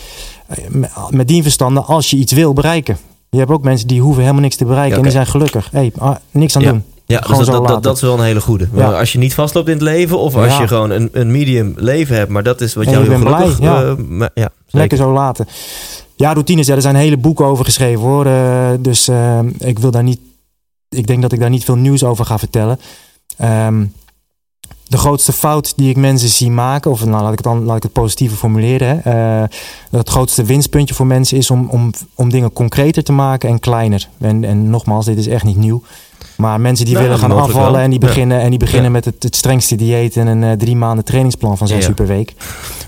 Eh, met- Met die verstanden, als je iets wil bereiken. Je hebt ook mensen die hoeven helemaal niks te bereiken en die zijn gelukkig. Hey, ah, niks aan doen. Ja, dus dat, dat, dat, is wel een hele goede. Maar Als je niet vastloopt in het leven of als je gewoon een, een medium leven hebt, maar dat is wat En jou je heel gelukkig... blij, ja. eh, ma- ja, zeker. Lekker zo laten. Ja, routines, ja, er zijn hele boeken over geschreven hoor. Eh, dus eh, ik wil daar niet. Ik denk dat ik daar niet veel nieuws over ga vertellen. Ehm, de grootste fout die ik mensen zie maken, of nou, laat ik het dan laat ik het positieve formuleren. Hè. Eh, het grootste winstpuntje voor mensen is om, om, om dingen concreter te maken en kleiner. En, en nogmaals, dit is echt niet nieuw. Maar mensen die Nou, willen gaan afvallen wel. en die Ja. beginnen, en die beginnen Ja. met het, het strengste dieet en een eh, drie maanden trainingsplan van zes Ja. uur per week.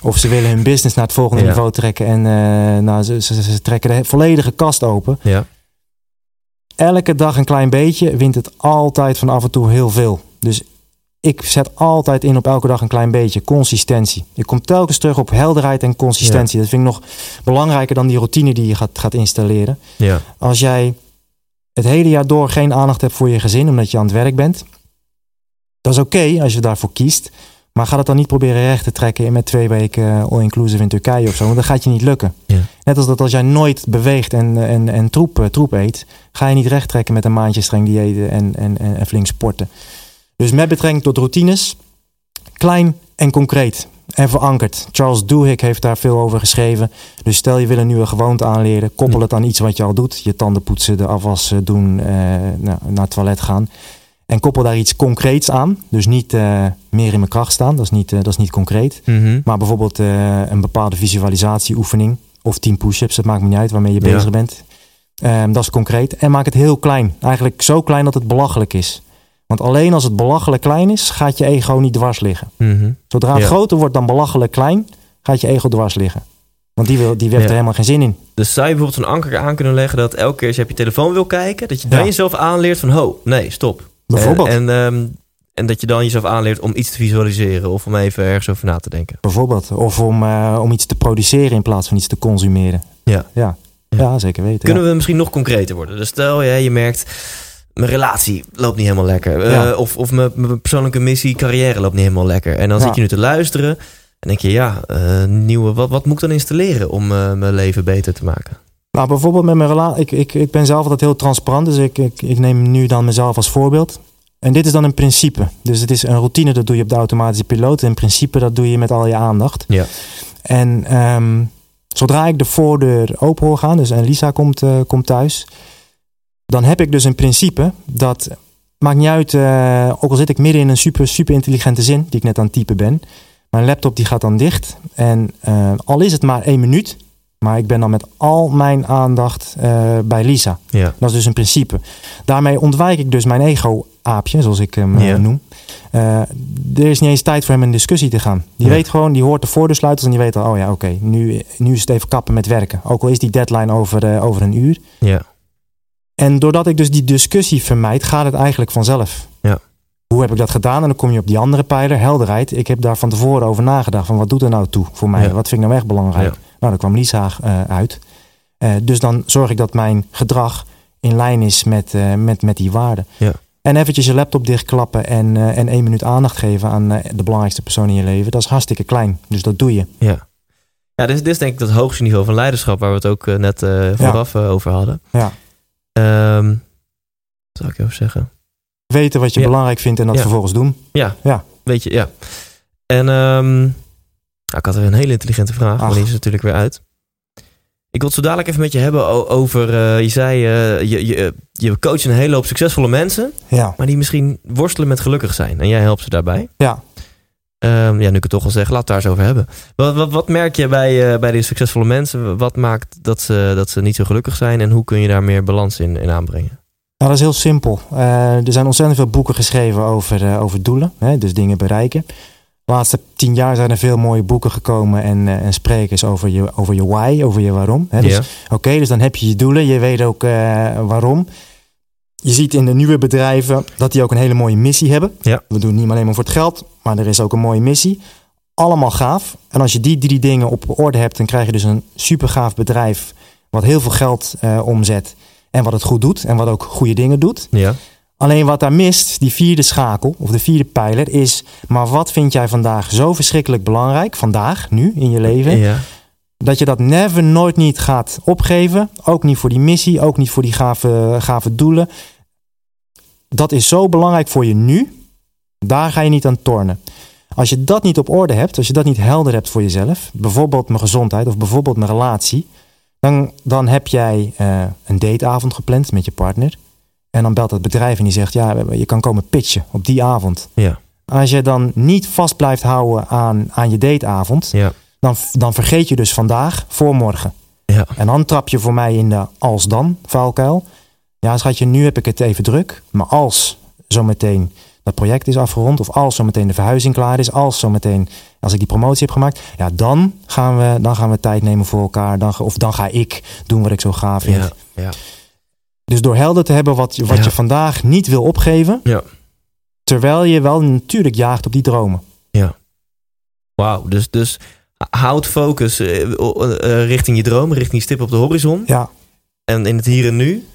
Of ze willen hun business naar het volgende niveau trekken en eh, nou, ze, ze, ze trekken de volledige kast open. Elke dag een klein beetje wint het altijd van af en toe heel veel. Dus ik zet altijd in op elke dag een klein beetje. Consistentie. Ik kom telkens terug op helderheid en consistentie. Dat vind ik nog belangrijker dan die routine die je gaat, gaat installeren. Ja. Als jij het hele jaar door geen aandacht hebt voor je gezin omdat je aan het werk bent. Dat is oké als je daarvoor kiest. Maar ga het dan niet proberen recht te trekken met twee weken eh, all-inclusive in Turkije of zo. Want dat gaat je niet lukken. Ja. Net als dat als jij nooit beweegt en, en, en troep, eh, troep eet, ga je niet recht trekken met een maandje streng diëten en, en, en, flink sporten. Dus met betrekking tot routines, klein en concreet en verankerd. Charles Duhigg heeft daar veel over geschreven. Dus stel je wil een nieuwe gewoonte aanleren, koppel het aan iets wat je al doet. Je tanden poetsen, de afwas eh, doen, eh, nou, naar het toilet gaan. En koppel daar iets concreets aan. Dus niet eh, meer in mijn kracht staan, dat is niet, eh, dat is niet concreet. Mhm. Maar bijvoorbeeld eh, een bepaalde visualisatieoefening of 10 push-ups, dat maakt me niet uit waarmee je Ja. bezig bent. Ehm, dat is concreet. En maak het heel klein. Eigenlijk zo klein dat het belachelijk is. Want alleen als het belachelijk klein is, gaat je ego niet dwars liggen. Mhm. Zodra het Ja. groter wordt dan belachelijk klein, gaat je ego dwars liggen. Want die, wil, die heeft Ja. er helemaal geen zin in. Dus zou je bijvoorbeeld zo'n anker aan kunnen leggen dat elke keer als je op je telefoon wil kijken, dat je dan jezelf aanleert van, ho, nee, stop. Bijvoorbeeld. En, en, ehm, en dat je dan jezelf aanleert om iets te visualiseren of om even ergens over na te denken. Bijvoorbeeld. Of om, eh, om iets te produceren in plaats van iets te consumeren. Ja. Ja, Ja. ja. zeker weten. Kunnen ja. we misschien nog concreter worden? Dus stel je, je merkt, mijn relatie loopt niet helemaal lekker. Eh, of of mijn, mijn persoonlijke missie, carrière loopt niet helemaal lekker. En dan Ja. zit je nu te luisteren en denk je, ja, eh, nieuwe, wat, wat moet ik dan installeren om eh, mijn leven beter te maken? Nou, bijvoorbeeld met mijn relatie. Ik, ik, ik ben zelf altijd heel transparant. Dus ik, ik, ik neem nu dan mezelf als voorbeeld. En dit is dan een principe. Dus het is een routine, dat doe je op de automatische piloot. En een principe, dat doe je met al je aandacht. Ja. En ehm, zodra ik de voordeur open hoor gaan, dus en Lisa komt, eh, komt thuis, dan heb ik dus een principe dat maakt niet uit, eh, ook al zit ik midden in een super, super intelligente zin, die ik net aan het typen ben. Mijn laptop die gaat dan dicht. En eh, al is het maar één minuut, maar ik ben dan met al mijn aandacht eh, bij Lisa. Ja. Dat is dus een principe. Daarmee ontwijk ik dus mijn ego-aapje, zoals ik hem eh, Ja. noem. Eh, er is niet eens tijd voor hem in discussie te gaan. Die Ja. weet gewoon, die hoort de voordeursluiters en die weet al, oh ja, oké, nu, nu is het even kappen met werken. Ook al is die deadline over, over een uur. Ja. En doordat ik dus die discussie vermijd, gaat het eigenlijk vanzelf. Ja. Hoe heb ik dat gedaan? En dan kom je op die andere pijler, helderheid. Ik heb daar van tevoren over nagedacht. Van wat doet er nou toe voor mij? Ja. Wat vind ik nou echt belangrijk? Nou, daar kwam Lisa eh, uit. Eh, dus dan zorg ik dat mijn gedrag in lijn is met, eh, met, met die waarden. Ja. En eventjes je laptop dichtklappen en, en één minuut aandacht geven aan de belangrijkste persoon in je leven. Dat is hartstikke klein. Dus dat doe je. Ja, ja dit, is, dit is denk ik het hoogste niveau van leiderschap waar we het ook net eh, vooraf over hadden. Ja. Ehm, wat zou ik even zeggen? Weten wat je Ja. belangrijk vindt en dat Ja. vervolgens doen. Ja, Ja. weet je, ja. En ehm, nou, ik had er een hele intelligente vraag, maar die is natuurlijk weer uit. Ik wil het zo dadelijk even met je hebben over, eh, je zei, eh, je, je, je coacht een hele hoop succesvolle mensen, Ja. maar die misschien worstelen met gelukkig zijn. En jij helpt ze daarbij. Ja. Ehm, ja, nu ik het toch al zeg, laat het daar eens over hebben. Wat, wat, wat merk je bij, eh, bij die succesvolle mensen? Wat maakt dat ze, dat ze niet zo gelukkig zijn? En hoe kun je daar meer balans in, in aanbrengen? Nou, dat is heel simpel. Eh, er zijn ontzettend veel boeken geschreven over, eh, over doelen, hè, dus dingen bereiken. De laatste tien jaar zijn er veel mooie boeken gekomen en, eh, en sprekers over je, over je why, over je waarom. Hè. Dus. Oké, dus dan heb je je doelen, je weet ook eh, waarom. Je ziet in de nieuwe bedrijven dat die ook een hele mooie missie hebben. We doen het niet alleen maar voor het geld, maar er is ook een mooie missie. Allemaal gaaf. En als je die drie dingen op orde hebt, dan krijg je dus een super gaaf bedrijf wat heel veel geld eh, omzet. En wat het goed doet en wat ook goede dingen doet. Ja. Alleen wat daar mist, die vierde schakel of de vierde pijler, is: maar wat vind jij vandaag zo verschrikkelijk belangrijk, vandaag, nu in je leven, Ja. dat je dat never, nooit niet gaat opgeven. Ook niet voor die missie, ook niet voor die gave, gave doelen. Dat is zo belangrijk voor je nu. Daar ga je niet aan tornen. Als je dat niet op orde hebt, als je dat niet helder hebt voor jezelf, bijvoorbeeld mijn gezondheid of bijvoorbeeld mijn relatie, dan, dan heb jij eh, een dateavond gepland met je partner. En dan belt het bedrijf en die zegt: Ja, je kan komen pitchen op die avond. Ja. Als je dan niet vast blijft houden aan, aan je dateavond, Ja. dan, dan vergeet je dus vandaag voor morgen. Ja. En dan trap je voor mij in de als dan vuilkuil. Ja, schatje, nu heb ik het even druk. Maar als zometeen dat project is afgerond, of als zometeen de verhuizing klaar is, als zometeen als ik die promotie heb gemaakt, ja, dan gaan we, dan gaan we tijd nemen voor elkaar. Dan, of dan ga ik doen wat ik zo gaaf vind. Ja. Ja. Dus door helder te hebben wat, je- wat Ja. je vandaag niet wil opgeven, Ja. terwijl je wel natuurlijk jaagt op die dromen. Wauw. Dus, dus houd focus eh, o- eh, richting je droom, richting die stip op de horizon. Ja, En in het hier en nu.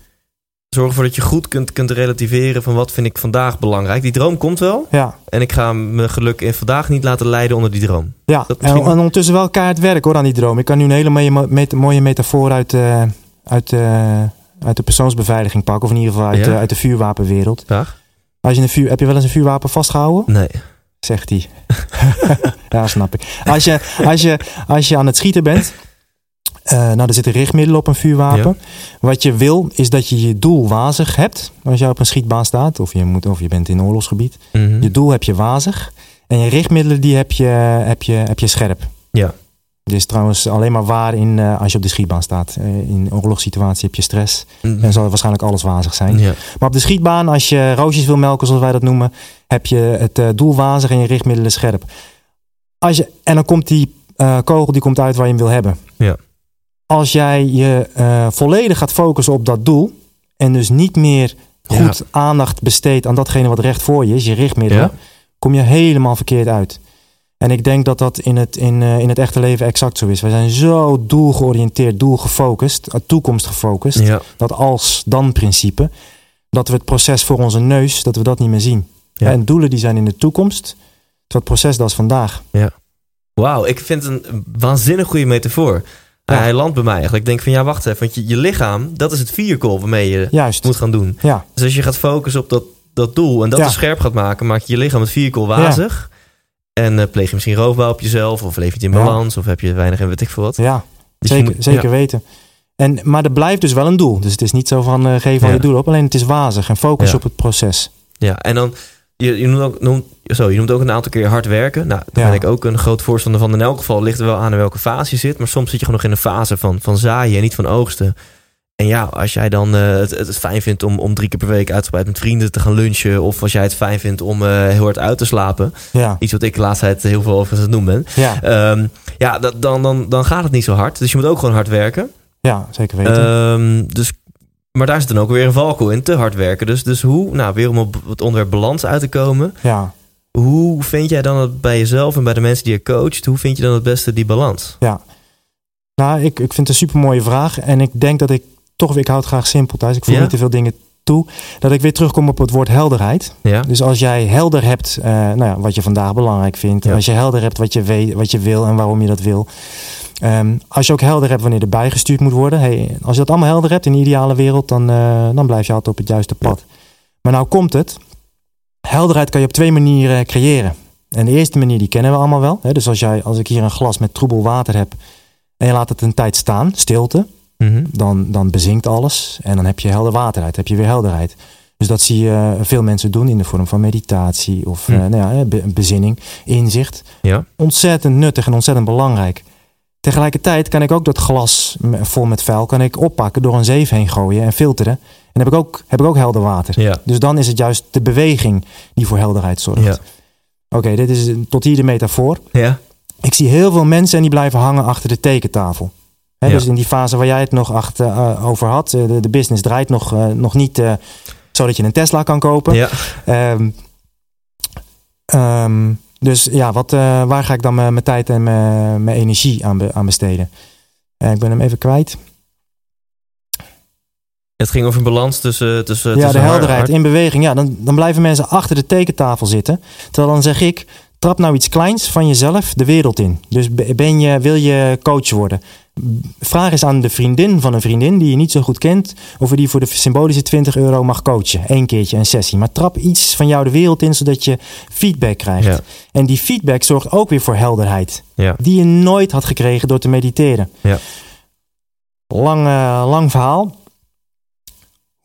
Zorg ervoor dat je goed kunt, kunt relativeren van wat vind ik vandaag belangrijk. Die droom komt wel. ja, En ik ga mijn geluk in vandaag niet laten leiden onder die droom. ja. Dat En, misschien- en ondertussen wel kaart werk hoor aan die droom. Ik kan nu een hele mooie, met- mooie metafoor uit, eh, uit, eh, uit de persoonsbeveiliging pakken. Of in ieder geval uit, Ja? de, uit de vuurwapenwereld. Graag? Als je een vuur, heb je wel eens een vuurwapen vastgehouden? Nee. Zegt hij. ja, snap ik. Als je, als je, als je aan het schieten bent. eh, nou, er zitten richtmiddelen op een vuurwapen. Wat je wil, is dat je je doel wazig hebt. Als je op een schietbaan staat. Of je, moet, of je bent in een oorlogsgebied. Mhm. Je doel heb je wazig. En je richtmiddelen, die heb je, heb je, heb je scherp. Ja. Dit is trouwens alleen maar waar in, eh, als je op de schietbaan staat. Eh, in een oorlogssituatie heb je stress. Mhm. En zal waarschijnlijk alles wazig zijn. Ja. Maar op de schietbaan, als je roosjes wil melken, zoals wij dat noemen, heb je het eh, doel wazig en je richtmiddelen scherp. Als je, en dan komt die kogel die komt uit waar je hem wil hebben. Ja. Als jij je volledig gaat focussen op dat doel en dus niet meer goed aandacht besteedt aan datgene wat recht voor je is, je richtmiddelen, kom je helemaal verkeerd uit. En ik denk dat dat in het, in, eh, in het echte leven exact zo is. We zijn zo doelgeoriënteerd, doelgefocust, eh, toekomstgefocust Ja. dat als-dan principe, dat we het proces voor onze neus, dat we dat niet meer zien. Ja. En doelen die zijn in de toekomst, terwijl het proces dat is vandaag. Wauw, ik vind het een waanzinnig goede metafoor. Ja. Hij landt bij mij eigenlijk. Ik denk van ja, wacht even. Want je, je lichaam, dat is het vehicle waarmee je Juist. moet gaan doen. Ja, Dus als je gaat focussen op dat, dat doel en dat Ja. scherp gaat maken, maak je je lichaam het vehicle wazig. En eh, pleeg je misschien roofbouw op jezelf, of leef je in balans, of heb je weinig en weet ik veel wat. ja Dus zeker, moet- zeker weten. En, maar er blijft dus wel een doel. Dus het is niet zo van eh, geef al Ja. je doel op. Alleen het is wazig en focus Ja. op het proces. Ja, en dan, je, je, noemt ook, noemt, zo, je noemt ook een aantal keer hard werken. Nou, daar Ja. ben ik ook een groot voorstander van. In elk geval ligt er wel aan in welke fase je zit. Maar soms zit je gewoon nog in een fase van, van zaaien en niet van oogsten. En ja, als jij dan eh, het, het fijn vindt om, om drie keer per week uitgebreid met vrienden te gaan lunchen. Of als jij het fijn vindt om eh, heel hard uit te slapen. Ja, Iets wat ik de laatste tijd heel veel over aan het doen ben. ja, Ehm, ja, dat, dan, dan, dan gaat het niet zo hard. Dus je moet ook gewoon hard werken. ja zeker weten. Ehm, dus, maar daar zit dan ook weer een valkuil in. Te hard werken. Dus, dus hoe, nou weer om op het onderwerp balans uit te komen. ja, Hoe vind jij dan het bij jezelf en bij de mensen die je coacht? Hoe vind je dan het beste die balans? ja. Nou, ik, ik vind het een super mooie vraag. En ik denk dat ik toch weer, ik houd het graag simpel thuis. Ik voeg Ja? niet te veel dingen toe. Dat ik weer terugkom op het woord helderheid. Ja, Dus als jij helder hebt eh, nou ja, wat je vandaag belangrijk vindt. Ja. Als je helder hebt wat je, weet, wat je wil en waarom je dat wil. Ehm, als je ook helder hebt wanneer er bijgestuurd moet worden. Hey, als je dat allemaal helder hebt in de ideale wereld, dan, eh, dan blijf je altijd op het juiste pad. Maar nou komt het. Helderheid kan je op twee manieren creëren. En de eerste manier die kennen we allemaal wel. Hè? Dus als, jij, als ik hier een glas met troebel water heb en je laat het een tijd staan, stilte, Mhm. dan, dan bezinkt alles en dan heb je helder water uit, heb je weer helderheid. Dus dat zie je eh, veel mensen doen in de vorm van meditatie of Hm. eh, nou ja, be- bezinning, inzicht. ja. Ontzettend nuttig en ontzettend belangrijk. Tegelijkertijd kan ik ook dat glas vol met vuil kan ik oppakken door een zeef heen gooien en filteren. En heb ik ook, heb ik ook helder water. ja. Dus dan is het juist de beweging die voor helderheid zorgt. Ja. Oké, dit is tot hier de metafoor. ja. Ik zie heel veel mensen en die blijven hangen achter de tekentafel. Ja. Dus in die fase waar jij het nog achter, eh, over had, eh, de, de business draait nog, eh, nog niet zodat je een Tesla kan kopen. ja. Ehm, ehm, dus ja, wat, waar ga ik dan mijn tijd en mijn energie aan, be- aan besteden? Ik ben hem even kwijt. Het ging over een balans tussen, tussen ja, de tussen helderheid in beweging. Ja, dan, dan blijven mensen achter de tekentafel zitten. Terwijl dan zeg ik, trap nou iets kleins van jezelf de wereld in. Dus be- ben je, wil je coach worden? Vraag eens aan de vriendin van een vriendin die je niet zo goed kent... of je die voor de symbolische 20 euro mag coachen. Eén keertje een sessie. Maar trap iets van jou de wereld in, zodat je feedback krijgt. Ja. En die feedback zorgt ook weer voor helderheid. Ja. Die je nooit had gekregen door te mediteren. Ja. Lang, eh, lang verhaal.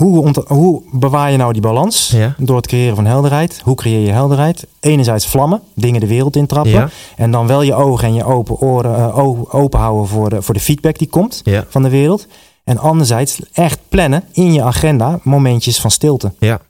Hoe, hoe bewaar je nou die balans? Ja. Door het creëren van helderheid. Hoe creëer je helderheid? Enerzijds vlammen, dingen de wereld intrappen. Ja. En dan wel je ogen en je open oren eh, open houden voor de, voor de feedback die komt Ja. van de wereld. En anderzijds echt plannen in je agenda momentjes van stilte. Ja.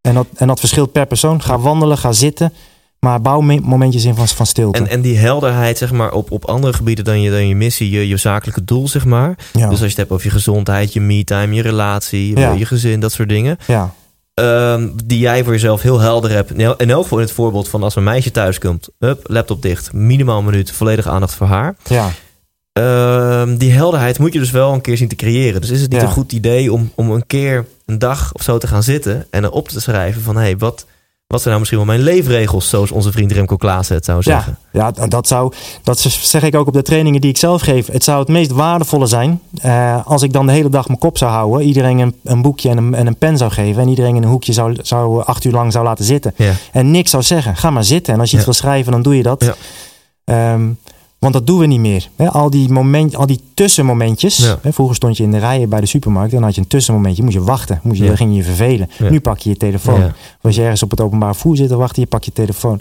En dat, en dat verschilt per persoon. Ga wandelen, ga zitten. Maar bouw me- momentjes in van, van stilte. En, en die helderheid, zeg maar, op, op andere gebieden dan je, dan je missie, je, je zakelijke doel, zeg maar. ja. Dus als je het hebt over je gezondheid, je me-time, je relatie, je- Ja. je gezin, dat soort dingen. ja. Ehm, die jij voor jezelf heel helder hebt. In el- in elk geval in het voorbeeld van als een meisje thuis komt. Hup, laptop dicht. Minimaal een minuut. Volledige aandacht voor haar. ja. Ehm, die helderheid moet je dus wel een keer zien te creëren. Dus is het niet Ja. een goed idee om, om een keer een dag of zo te gaan zitten en erop te schrijven van hé, hey, wat, wat zijn nou misschien wel mijn leefregels, zoals onze vriend Remco Klaassen het zou zeggen. Ja, ja, dat zou, dat zeg ik ook op de trainingen die ik zelf geef. Het zou het meest waardevolle zijn eh, als ik dan de hele dag mijn kop zou houden, iedereen een, een boekje en een, en een pen zou geven en iedereen in een hoekje zou, zou acht uur lang zou laten zitten Ja. en niks zou zeggen. Ga maar zitten en als je iets wil schrijven, dan doe je dat. Ja. Want dat doen we niet meer. Al, die moment, al die tussenmomentjes. Ja. Vroeger stond je in de rijen bij de supermarkt. Dan had je een tussenmomentje. Moest je wachten. Moest je, Ja. Dan ging je je vervelen. Ja. Nu pak je je telefoon. Als je ergens op het openbaar voer zit te wachten. Je pak je telefoon.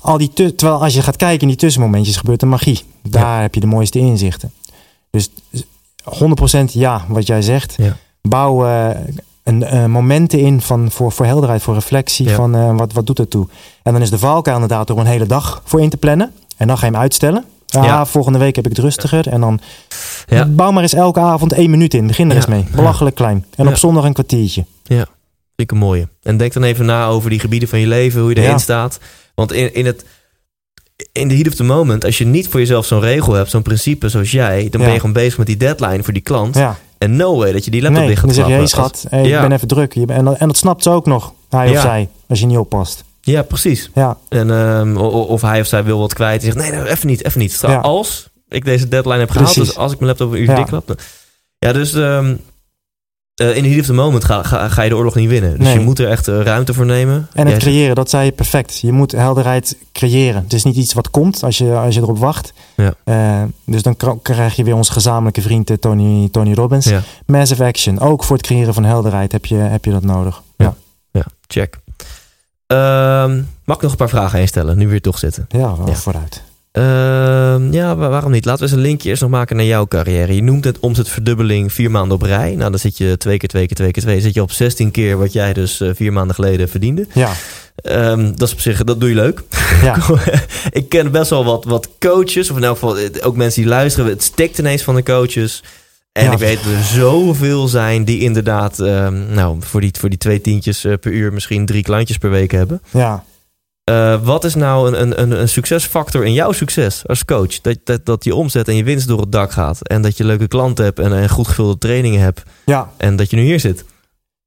Al die Terwijl als je gaat kijken in die tussenmomentjes gebeurt er magie. Daar heb je de mooiste inzichten. Dus 100% ja, wat jij zegt. Bouw eh, een, eh, momenten in van, voor, voor helderheid, voor reflectie. Van eh, wat, wat doet het toe? En dan is de valkuil inderdaad door een hele dag voor in te plannen. En dan ga je hem uitstellen. Ja. volgende week heb ik het rustiger. En dan Ja. bouw maar eens elke avond één minuut in. Begin er Ja. eens mee. Belachelijk klein. En Ja. op zondag een kwartiertje. Vind ik een mooie. En denk dan even na over die gebieden van je leven, hoe je erin Ja. staat. Want in, in het in de heat of the moment, als je niet voor jezelf zo'n regel hebt, zo'n principe zoals jij, dan Ja. ben je gewoon bezig met die deadline voor die klant. Ja. En no way dat je die laptop Nee, dicht dan gaat zeg je, schat, hey, Ja. ik ben even druk. En, dat- en dat snapt ze ook nog, hij Ja. of zij, als je niet oppast. Ja, precies. Ja, En, ehm, of hij of zij wil wat kwijt. En zegt, nee, nee, even niet, even niet. Ja. Als ik deze deadline heb gehaald, Precies. dus als ik mijn laptop een uur Ja. dik klap. dan- Ja, dus ehm, eh, in de heat of the moment ga, ga, ga je de oorlog niet winnen. Dus Nee. je moet er echt eh, ruimte voor nemen. en het Jij creëren, dat zei je perfect. Je moet helderheid creëren. Het is niet iets wat komt als je, als je erop wacht. Ja. Eh, dus dan krijg je weer onze gezamenlijke vriend Tony, Tony Robbins. Ja. Massive action. Ook voor het creëren van helderheid heb je, heb je dat nodig. Ja. Ja, check. Ehm, mag ik nog een paar vragen instellen, nu weer toch zitten? Ja, Ja. vooruit. Ehm, ja, wa- waarom niet? Laten we eens een linkje eerst nog maken naar jouw carrière. Je noemt het omzetverdubbeling vier maanden op rij. Nou, dan zit je twee keer twee keer twee keer twee. Dan zit je op 16 keer wat jij dus eh, vier maanden geleden verdiende. Ja, Ehm, dat is op zich, dat doe je leuk. ja. ik ken best wel wat, wat coaches, of in elk geval eh, ook mensen die luisteren. Het stikt ineens van de coaches. En Ja. ik weet dat er zoveel zijn die inderdaad, ehm, nou, voor die, voor die twee tientjes eh, per uur misschien drie klantjes per week hebben. ja. Eh, wat is nou een, een, een, succesfactor in jouw succes als coach? Dat, dat, dat je omzet en je winst door het dak gaat. En dat je leuke klanten hebt en, en goed gevulde trainingen hebt. ja. En dat je nu hier zit.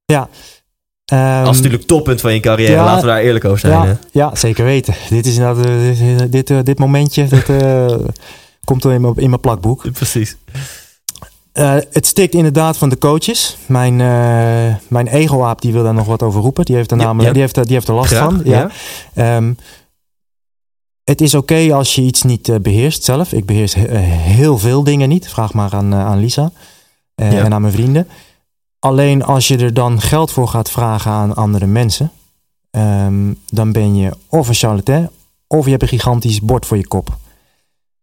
Ehm, dat is natuurlijk toppunt van je carrière. ja, Laten we daar eerlijk over zijn. hè? ja, ja, zeker weten. Dit is inderdaad, eh, dit, dit, dit momentje, dat komt er in mijn, in mijn plakboek. Precies. Eh, het stikt inderdaad van de coaches. Mijn, eh, mijn ego-aap die wil daar nog wat over roepen. Die heeft er namelijk ja. Die heeft, die heeft er last Graag, van. Ja. Ehm, het is oké als je iets niet eh, beheerst zelf. Ik beheers he- eh, heel veel dingen niet. Vraag maar aan, aan Lisa en aan mijn vrienden. Alleen als je er dan geld voor gaat vragen aan andere mensen, ehm, dan ben je of een charlatan of je hebt een gigantisch bord voor je kop.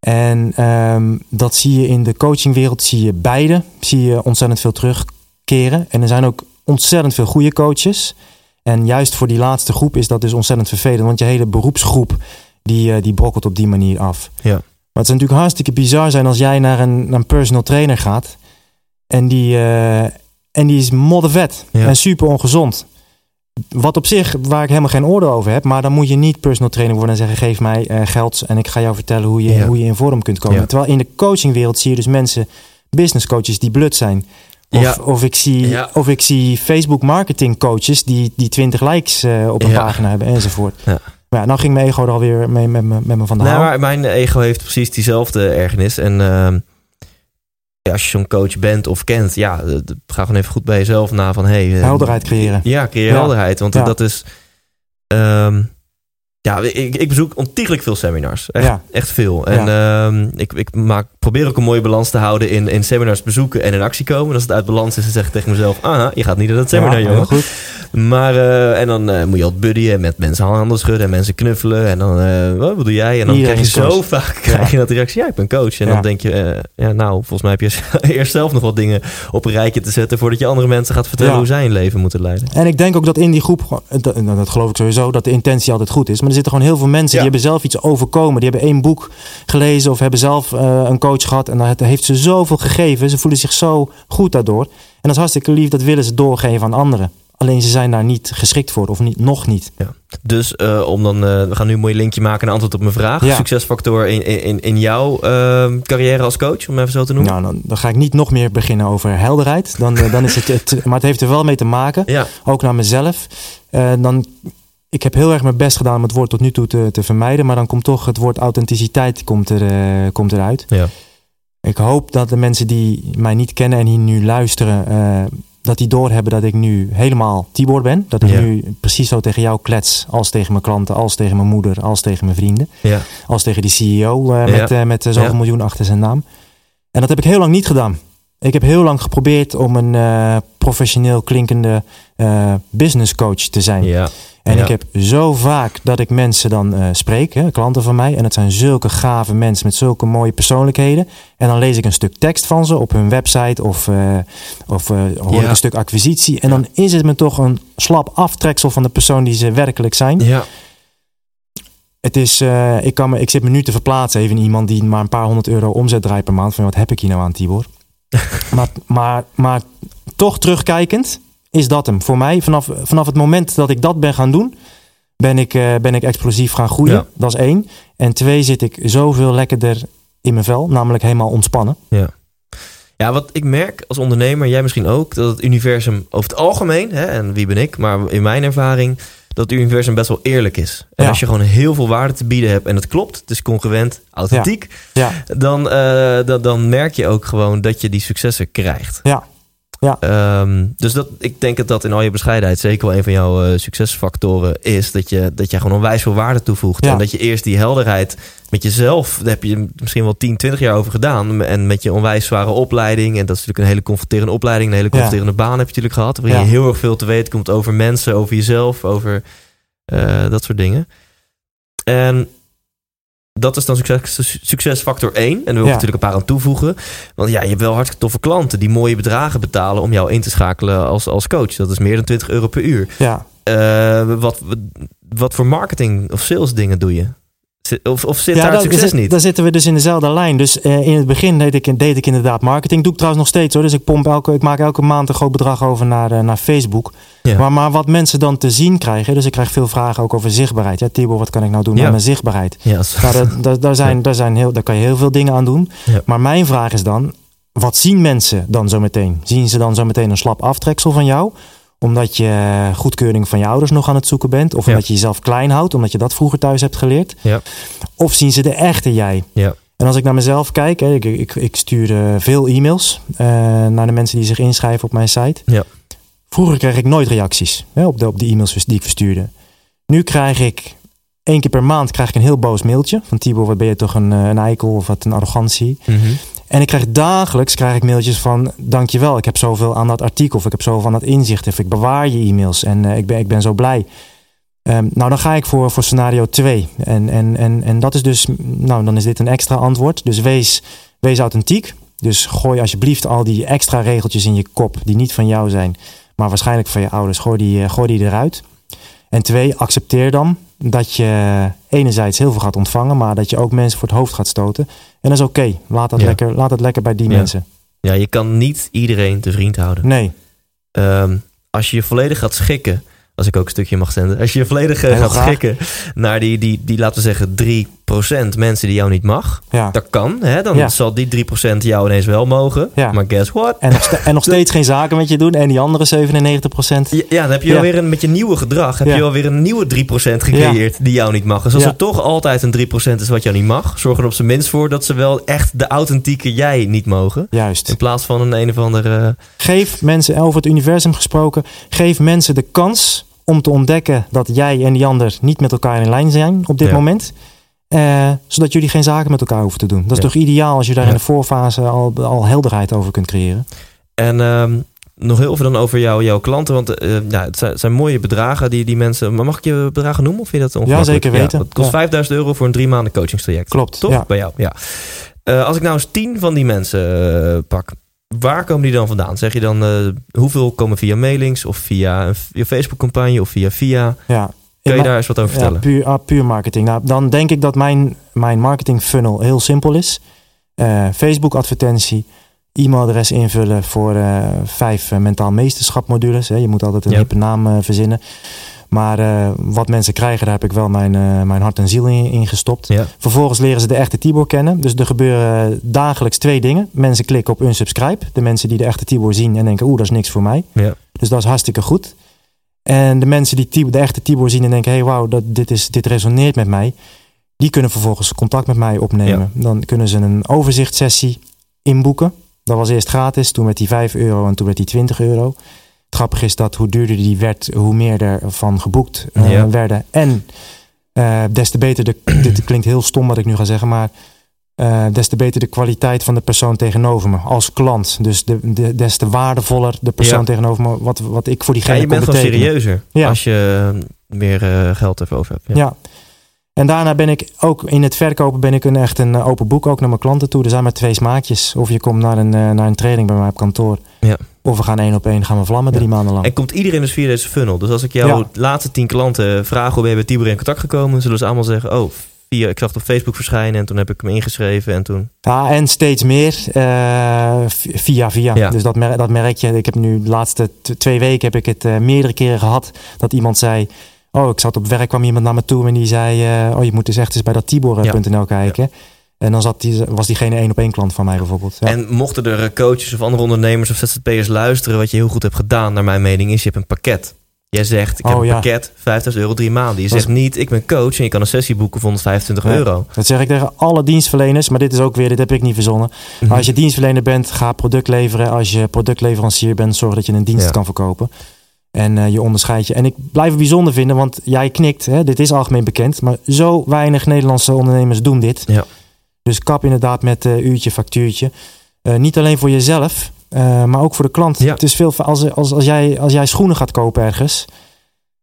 En ehm, dat zie je in de coachingwereld, zie je beide, zie je ontzettend veel terugkeren. En er zijn ook ontzettend veel goede coaches. En juist voor die laatste groep is dat dus ontzettend vervelend, want je hele beroepsgroep die, eh, die brokkelt op die manier af. Ja. Maar het zou natuurlijk hartstikke bizar zijn als jij naar een, naar een personal trainer gaat en die, eh, en die is moddervet Ja. en super ongezond. Wat op zich, waar ik helemaal geen oordeel over heb, maar dan moet je niet personal trainer worden en zeggen: geef mij eh, geld en ik ga jou vertellen hoe je, Ja. hoe je in vorm kunt komen. Ja. Terwijl in de coachingwereld zie je dus mensen, business coaches, die blut zijn. Of, Ja. of, ik, zie, Ja. of ik zie Facebook marketing coaches die, die 20 likes eh, op een Ja. pagina hebben enzovoort. Ja. Maar ja, nou ging mijn ego er alweer mee met me, met me van de Nee, haal. maar mijn ego heeft precies diezelfde ergernis. En ehm, ja, als je zo'n coach bent of kent, ja, eh, ga gewoon even goed bij jezelf na van hey, eh, Helderheid creëren. Ja, creëer Ja. helderheid. Want Ja. dat is. ehm, ja, ik, ik bezoek ontiegelijk veel seminars. Echt, Ja. echt veel. En ehm, ik, ik maak, probeer ook een mooie balans te houden in, in seminars bezoeken en in actie komen. En als het uit balans is, dan zeg ik tegen mezelf: ah, je gaat niet naar dat seminar, Ja, jongen. goed. Maar, eh, en dan eh, moet je altijd buddyen met mensen handen schudden en mensen knuffelen. En dan, eh, wat bedoel jij? En dan Iedereen krijg je zo coach. vaak krijg je dat reactie, ja, ik ben coach. En dan denk je, ja, nou, volgens mij heb je eerst zelf nog wat dingen op een rijtje te zetten... voordat je andere mensen gaat vertellen hoe zij een leven moeten leiden. En ik denk ook dat in die groep, dat, dat geloof ik sowieso, dat de intentie altijd goed is. Maar er zitten gewoon heel veel mensen Ja. die hebben zelf iets overkomen. Die hebben één boek gelezen of hebben zelf eh, een coach gehad. En dat heeft ze zoveel gegeven. Ze voelen zich zo goed daardoor. En dat is hartstikke lief, dat willen ze doorgeven aan anderen. Alleen ze zijn daar niet geschikt voor, of niet, nog niet. Dus eh, om dan, eh, we gaan nu een mooi linkje maken naar antwoord op mijn vraag. Ja. Succesfactor in, in, in jouw ehm, carrière als coach, om even zo te noemen. Nou, dan, dan ga ik niet nog meer beginnen over helderheid. Dan, dan is het, het, maar het heeft er wel mee te maken. Ja, ook naar mezelf. Dan, ik heb heel erg mijn best gedaan om het woord tot nu toe te, te vermijden. Maar dan komt toch het woord authenticiteit komt er, eh, komt eruit. ja. Ik hoop dat de mensen die mij niet kennen en hier nu luisteren... eh, dat die doorhebben dat ik nu helemaal Tibor ben. Dat ik Ja. nu precies zo tegen jou klets. Als tegen mijn klanten, als tegen mijn moeder, als tegen mijn vrienden. ja. Als tegen die CEO eh, met, Ja. met zoveel miljoen achter zijn naam. En dat heb ik heel lang niet gedaan. Ik heb heel lang geprobeerd om een professioneel klinkende business coach te zijn. ja. En Ja. ik heb zo vaak dat ik mensen dan eh, spreek, hè, klanten van mij. En het zijn zulke gave mensen met zulke mooie persoonlijkheden. En dan lees ik een stuk tekst van ze op hun website of, eh, of eh, hoor Ja. ik een stuk acquisitie. En dan is het me toch een slap aftreksel van de persoon die ze werkelijk zijn. ja. Het is, ik, kan me, ik zit me nu te verplaatsen even in iemand die maar een paar honderd euro omzet draait per maand. Van wat heb ik hier nou aan, Tibor? maar, maar, maar toch terugkijkend is dat hem. Voor mij, vanaf, vanaf het moment dat ik dat ben gaan doen, ben ik, eh, ben ik explosief gaan groeien. Ja. Dat is één. En twee, zit ik zoveel lekkerder in mijn vel, namelijk helemaal ontspannen. Ja, wat ik merk als ondernemer, jij misschien ook, dat het universum over het algemeen, hè, en wie ben ik, maar in mijn ervaring, dat het universum best wel eerlijk is. En Ja. als je gewoon heel veel waarde te bieden hebt en het klopt, het is congruent, authentiek, Ja, dan, eh, dan, dan merk je ook gewoon dat je die successen krijgt. ja, Ehm, dus dat, ik denk dat dat in al je bescheidenheid zeker wel een van jouw eh, succesfactoren is. Dat je, dat je gewoon onwijs veel waarde toevoegt. Ja. En dat je eerst die helderheid met jezelf, daar heb je misschien wel 10, 20 jaar over gedaan. En met je onwijs zware opleiding. En dat is natuurlijk een hele confronterende opleiding. Een hele confronterende baan heb je natuurlijk gehad. Waarin Ja. je heel erg veel te weten komt over mensen, over jezelf, over eh, dat soort dingen. En dat is dan succes, succesfactor 1. En daar wil ik Ja. natuurlijk een paar aan toevoegen. Want ja, je hebt wel hartstikke toffe klanten die mooie bedragen betalen om jou in te schakelen als, als coach. Dat is meer dan 20 euro per uur. ja. Eh, wat, wat voor marketing of sales dingen doe je? Of, of zit daar het daar, succes zit- niet? daar zitten we dus in dezelfde lijn. Dus eh, in het begin deed ik, deed ik inderdaad marketing. Doe ik trouwens nog steeds hoor. Dus ik, pomp elke, ik maak elke maand een groot bedrag over naar, eh, naar Facebook. Ja. Maar, maar wat mensen dan te zien krijgen. Dus ik krijg veel vragen ook over zichtbaarheid. Ja, Tibor, wat kan ik nou doen Ja. met mijn zichtbaarheid? Ja, Nou, daar, daar, daar, zijn, daar, zijn heel, daar kan je heel veel dingen aan doen. Ja. Maar mijn vraag is dan, wat zien mensen dan zo meteen? Zien ze dan zo meteen een slap aftreksel van jou? Omdat je goedkeuring van je ouders nog aan het zoeken bent? Of Ja. omdat je jezelf klein houdt, omdat je dat vroeger thuis hebt geleerd? Ja. Of zien ze de echte jij? Ja. En als ik naar mezelf kijk, hè, ik, ik, ik stuur eh, veel e-mails eh, naar de mensen die zich inschrijven op mijn site. Ja. Vroeger kreeg ik nooit reacties hè, op, de, op de e-mails die ik verstuurde. Nu krijg ik één keer per maand krijg ik een heel boos mailtje van Tibor, wat ben je toch een, eh, een eikel of wat een arrogantie. Mhm. En ik krijg dagelijks krijg ik mailtjes van dankjewel, ik heb zoveel aan dat artikel of ik heb zoveel aan dat inzicht of ik bewaar je e-mails en eh, ik, ben, ik ben zo blij. Ehm, nou, dan ga ik voor, voor scenario 2. En, en, en, en dat is dus, nou, dan is dit een extra antwoord. Dus wees, wees authentiek. Dus gooi alsjeblieft al die extra regeltjes in je kop die niet van jou zijn, maar waarschijnlijk van je ouders. Gooi die, eh, gooi die eruit. En twee, accepteer dan dat je enerzijds heel veel gaat ontvangen, maar dat je ook mensen voor het hoofd gaat stoten. En dat is oké. Laat, dat Ja. lekker, laat het lekker bij die Ja. mensen. ja, je kan niet iedereen te vriend houden. Nee, Ehm, als je je volledig gaat schikken, als ik ook een stukje mag zenden, als je je volledig eh, gaat graag. schikken naar die, die, die, laten we zeggen, drie 3% mensen die jou niet mag. Ja. Dat kan, hè? dan Ja. zal die 3% jou ineens wel mogen. Ja. Maar guess what? En, nog ste- en nog steeds geen zaken met je doen. En die andere 97 procent. Ja, ja, dan heb je alweer een, met je nieuwe gedrag heb je alweer een nieuwe 3% gecreëerd die jou niet mag. Dus als er toch altijd een 3% is wat jou niet mag, zorg er op zijn minst voor dat ze wel echt de authentieke jij niet mogen. Juist. In plaats van een een of andere. Geef mensen, over het universum gesproken, geef mensen de kans om te ontdekken dat jij en die ander niet met elkaar in lijn zijn op dit Ja. moment. Eh, zodat jullie geen zaken met elkaar hoeven te doen. Dat is Ja. toch ideaal als je daar Ja. in de voorfase al, al helderheid over kunt creëren. En ehm, nog heel veel dan over jou, jouw klanten. Want eh, ja, het, zijn, het zijn mooie bedragen die die mensen. Maar mag ik je bedragen noemen? Of vind je dat ongemakkelijk? zeker weten. het kost Ja. 5000 euro voor een drie maanden coachingstraject. Klopt. Toch? Ja. Bij jou, ja. Eh, als ik nou eens tien van die mensen pak, waar komen die dan vandaan? Zeg je dan hoeveel komen via mailings of via een via Facebook-campagne of via via? Ja. Kun je daar eens wat over Ja, vertellen? puur, ah, puur marketing. Nou, dan denk ik dat mijn, mijn marketing funnel heel simpel is. Eh, Facebook advertentie, e-mailadres invullen voor eh, vijf eh, mentaal meesterschap modules. Hè. Je moet altijd een Ja. hippe naam verzinnen. Maar wat mensen krijgen, daar heb ik wel mijn, mijn hart en ziel in, in gestopt. Ja. Vervolgens leren ze de echte Tibor kennen. Dus er gebeuren dagelijks twee dingen. Mensen klikken op unsubscribe. De mensen die de echte Tibor zien en denken, oeh, dat is niks voor mij. Ja. Dus dat is hartstikke goed. En de mensen die Tibor, de echte Tibor zien en denken, hey, wauw, dat, dit, is, dit resoneert met mij. Die kunnen vervolgens contact met mij opnemen. Dan kunnen ze een overzichtssessie inboeken. Dat was eerst gratis, toen werd die 5 euro en toen werd die 20 euro. Het grappige is dat hoe duurder die werd, hoe meer er van geboekt eh, Ja. werden. En eh, des te beter, de, dit klinkt heel stom wat ik nu ga zeggen, maar eh, des te beter de kwaliteit van de persoon tegenover me als klant. Dus de, de, des te waardevoller de persoon Ja. tegenover me, wat, wat ik voor Ja, diegene je kon bent gewoon serieuzer Ja. als je eh, meer eh, geld ervoor over hebt. Ja. En daarna ben ik ook in het verkopen ben ik een echt een open boek ook naar mijn klanten toe. Er zijn maar twee smaakjes. Of je komt naar een, naar een training bij mij op kantoor. Ja. Of we gaan één op één gaan we vlammen Ja. drie maanden lang. En komt iedereen dus via deze funnel? Dus als ik jouw Ja. laatste tien klanten vraag hoe ben je bij Tibor in contact gekomen, zullen ze allemaal zeggen: Oh, via, ik zag het op Facebook verschijnen en toen heb ik hem ingeschreven en toen. Ja, en steeds meer eh, via via. Ja. Dus dat, mer dat merk je. Ik heb nu de laatste twee weken heb ik het eh, meerdere keren gehad. Dat iemand zei, oh ik zat op werk, kwam iemand naar me toe en die zei, eh, oh je moet dus echt eens bij dat tibor.nl kijken. En dan zat die, was diegene één op één klant van mij bijvoorbeeld. Ja. En mochten er coaches of andere ondernemers of ZZP'ers luisteren, wat je heel goed hebt gedaan, naar mijn mening, is je hebt een pakket. Jij zegt, ik heb Oh, een ja. pakket, 5000 euro, drie maanden. Je Dat is- zegt niet, ik ben coach en je kan een sessie boeken voor 125 Nee. euro. Dat zeg ik tegen alle dienstverleners, maar dit is ook weer, dit heb ik niet verzonnen. Mhm. Als je dienstverlener bent, ga product leveren. Als je productleverancier bent, zorg dat je een dienst Ja. kan verkopen. En eh, je onderscheidt je. En ik blijf het bijzonder vinden, want jij knikt, hè, dit is algemeen bekend. Maar zo weinig Nederlandse ondernemers doen dit. Ja. Dus kap inderdaad met eh, uurtje, factuurtje. Eh, niet alleen voor jezelf, eh, maar ook voor de klant. Ja. Het is veel, als, als, als, jij, als jij schoenen gaat kopen ergens.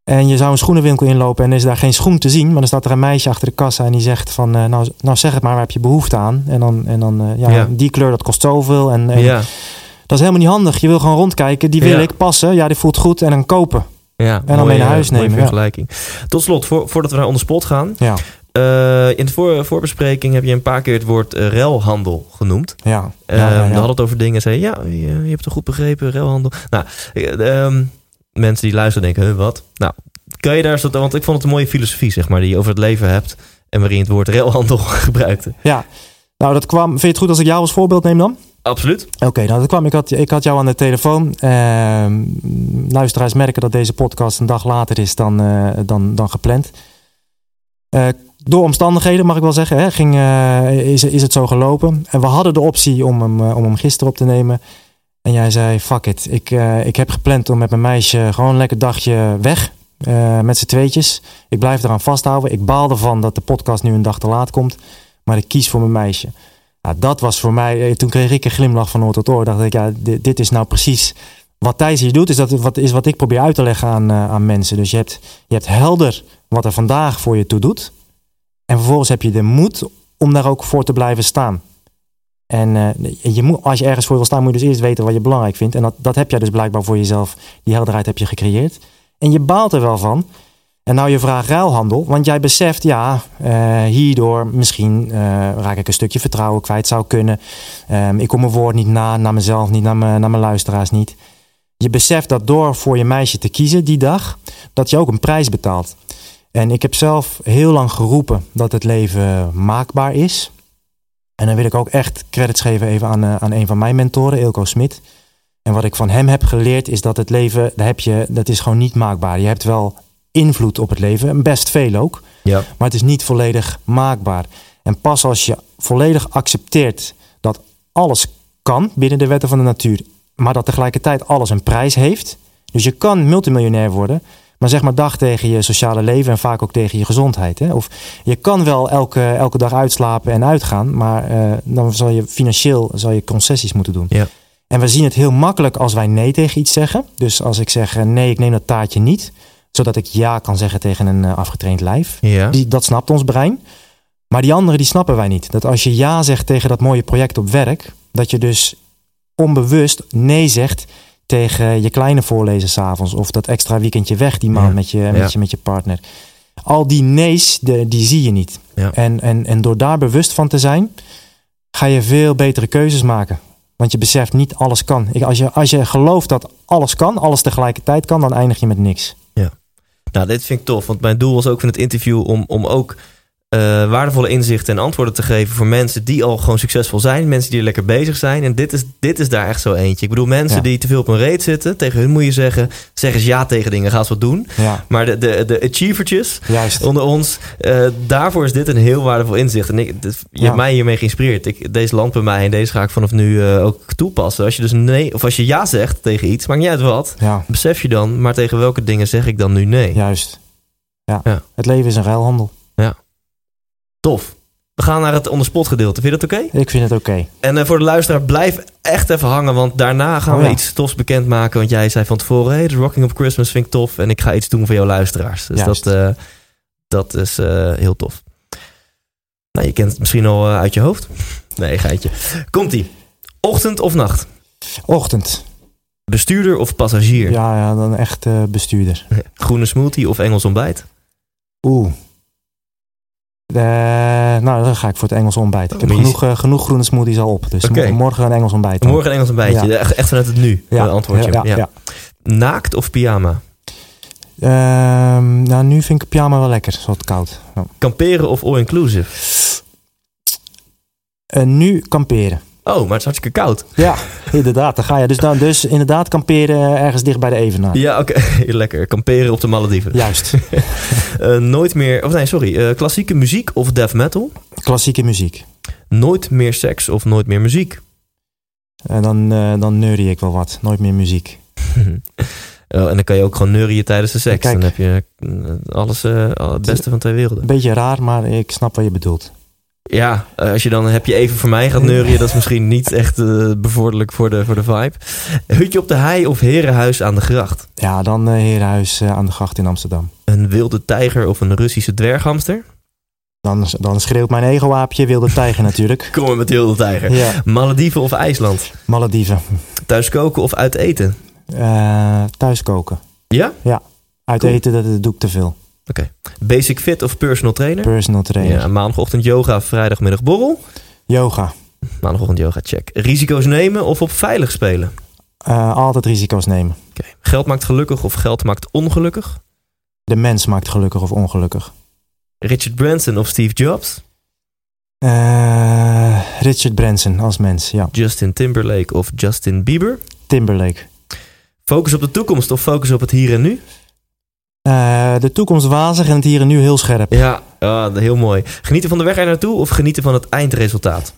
En je zou een schoenenwinkel inlopen en er is daar geen schoen te zien. Maar dan staat er een meisje achter de kassa en die zegt van... eh, nou, nou zeg het maar, waar heb je behoefte aan? En dan, en dan eh, ja, Ja. die kleur dat kost zoveel. En, en ja, dat is helemaal niet handig. Je wil gewoon rondkijken. Die wil ik passen. Ja, die voelt goed. En dan kopen. ja. dan mooie, mee naar huis nemen, vergelijking. Tot slot, voor, voordat we naar onder spot gaan. Ja, eh, in de voor, voorbespreking heb je een paar keer het woord eh, ruilhandel genoemd. ja. Ehm, ja, ja, We hadden het over dingen. Zei ja, je, je hebt het goed begrepen, ruilhandel. Nou, eh, ehm, mensen die luisteren denken, huh, wat? Nou, kan je daar zo, want ik vond het een mooie filosofie, zeg maar, die je over het leven hebt en waarin je het woord ruilhandel gebruikte. Ja. Nou, dat kwam... Vind je het goed als ik jou als voorbeeld neem dan? Absoluut. Oké, nou dat kwam. Ik had, ik had jou aan de telefoon. Ehm, luisteraars merken dat deze podcast een dag later is dan, dan, dan gepland. Door omstandigheden, mag ik wel zeggen, hè, ging, eh, is, is het zo gelopen. En we hadden de optie om hem, eh, om hem gisteren op te nemen. En jij zei, fuck it. Ik, eh, ik heb gepland om met mijn meisje gewoon een lekker dagje weg. met z'n tweetjes. Ik blijf eraan vasthouden. Ik baal ervan dat de podcast nu een dag te laat komt. Maar ik kies voor mijn meisje. Nou, dat was voor mij, toen kreeg ik een glimlach van oor tot oor. Dacht ik, ja, dit, is nou precies wat Thijs hier doet. Is, dat, wat, is wat ik probeer uit te leggen aan, aan mensen. Dus je hebt, je hebt helder wat er vandaag voor je toe doet. En vervolgens heb je de moed om daar ook voor te blijven staan. En eh, je moet, als je ergens voor wil staan, moet je dus eerst weten wat je belangrijk vindt. En dat, dat heb jij dus blijkbaar voor jezelf. Die helderheid heb je gecreëerd. En je baalt er wel van. En nou je vraag ruilhandel. Want jij beseft, ja, eh, hierdoor misschien eh, raak ik een stukje vertrouwen kwijt zou kunnen. Ehm, ik kom mijn woord niet na, naar mezelf niet, naar mijn, naar mijn luisteraars niet. Je beseft dat door voor je meisje te kiezen die dag, dat je ook een prijs betaalt. En ik heb zelf heel lang geroepen dat het leven maakbaar is. En dan wil ik ook echt credits geven even aan, eh, aan een van mijn mentoren, Ilko Smit. En wat ik van hem heb geleerd is dat het leven, daar heb je, dat is gewoon niet maakbaar. Je hebt wel invloed op het leven, best veel ook. Ja. Maar het is niet volledig maakbaar. En pas als je volledig accepteert dat alles kan binnen de wetten van de natuur, maar dat tegelijkertijd alles een prijs heeft. Dus je kan multimiljonair worden, maar zeg maar dag tegen je sociale leven en vaak ook tegen je gezondheid. Hè? Of je kan wel elke, elke dag uitslapen en uitgaan, maar uh, dan zal je financieel zal je concessies moeten doen. Ja. En we zien het heel makkelijk als wij nee tegen iets zeggen. Dus als ik zeg nee, ik neem dat taartje niet, zodat ik ja kan zeggen tegen een uh, afgetraind lijf. Ja. Die, dat snapt ons brein. Maar die anderen die snappen wij niet. Dat als je ja zegt tegen dat mooie project op werk, dat je dus onbewust nee zegt tegen je kleine voorlezen s'avonds. Of dat extra weekendje weg die maand Ja. met, je, met, Ja. je, met je partner. Al die nee's, de, die zie je niet. Ja. En, en, en door daar bewust van te zijn, ga je veel betere keuzes maken. Want je beseft niet alles kan. Ik, als, je, als je gelooft dat alles kan, alles tegelijkertijd kan, dan eindig je met niks. Nou, dit vind ik tof. Want mijn doel was ook van het interview om, om ook eh, waardevolle inzichten en antwoorden te geven voor mensen die al gewoon succesvol zijn. Mensen die lekker bezig zijn. En dit is, dit is daar echt zo eentje. Ik bedoel, mensen Ja. die te veel op een reet zitten. Tegen hun moet je zeggen, zeg eens ja tegen dingen. Ga eens wat doen. Ja, Maar de, de, de achievertjes juist. onder ons, eh, daarvoor is dit een heel waardevol inzicht. En ik, dit- je Ja. hebt mij hiermee geïnspireerd. Ik, deze land bij mij en deze ga ik vanaf nu eh, ook toepassen. Als je dus nee, of als je ja zegt tegen iets, maakt niet uit wat. Besef je dan, maar tegen welke dingen zeg ik dan nu nee? juist. Ja. Het leven is een ruilhandel. Tof. We gaan naar het onderspot gedeelte. Vind je dat oké? Ik vind het oké. En eh, voor de luisteraar, blijf echt even hangen. Want daarna gaan Oh, we ja. iets tofs bekendmaken. Want jij zei van tevoren, hey, de Rocking of Christmas vind ik tof. En ik ga iets doen voor jouw luisteraars. Dus Juist. dat, eh, dat is eh, heel tof. Nou, je kent het misschien al uit je hoofd. Nee, geitje. Komt-ie. Ochtend of nacht? Ochtend. Bestuurder of passagier? Ja, ja dan echt bestuurder. Groene smoothie of Engels ontbijt? Oeh. Eh, nou, dan ga ik voor het Engels ontbijt. Ik heb genoeg, eh, genoeg groene smoothies al op. Dus morgen een Engels ontbijt. dan. Morgen een Engels ontbijtje. Ja. Echt, echt vanuit het nu. ja. antwoordje. Ja, Ja. Naakt of pyjama? Ehm, nou, nu vind ik pyjama wel lekker. Zo wat koud. Kamperen of all-inclusive? Eh, nu kamperen. Oh, maar het is hartstikke koud. Ja, inderdaad. Dan ga je dus, dan, dus inderdaad kamperen ergens dicht bij de Evenaar. Ja, oké. Lekker. Kamperen op de Malediven. Juist. Eh, nooit meer... Of nee, sorry. eh, klassieke muziek of death metal? Klassieke muziek. Nooit meer seks of nooit meer muziek? En dan, eh dan neurie ik wel wat. Nooit meer muziek. Oh, en dan kan je ook gewoon neurien tijdens de seks. Kijk. Dan heb je eh, alles, al het beste van twee werelden. Een beetje raar, maar ik snap wat je bedoelt. Ja, eh, als je dan heb je even voor mij gaat neurien, dat is misschien niet echt eh, bevorderlijk voor de, voor de vibe. Hutje op de hei of herenhuis aan de gracht? Ja, dan eh Herenhuis aan de gracht in Amsterdam. Een wilde tijger of een Russische dwerghamster? Dan, dan schreeuwt mijn ego-aapje wilde tijger natuurlijk. Kom maar met de wilde tijger. Ja, Malediven of IJsland? Malediven. Thuis koken of uit eten? Thuis koken. Ja? Uit Cool. eten, dat, dat doe ik te veel. Basic fit of personal trainer? Personal trainer. Ja, maandagochtend yoga, vrijdagmiddag borrel. Yoga. Maandagochtend yoga, check. Risico's nemen of op veilig spelen? Eh, altijd risico's nemen. Oké. Geld maakt gelukkig of geld maakt ongelukkig? De mens maakt gelukkig of ongelukkig. Richard Branson of Steve Jobs? Eh, Richard Branson als mens, ja. Justin Timberlake of Justin Bieber? Timberlake. Focus op de toekomst of focus op het hier en nu? Eh, de toekomst wazig en het hier en nu heel scherp. Ja, heel mooi. Genieten van de weg er naartoe of genieten van het eindresultaat?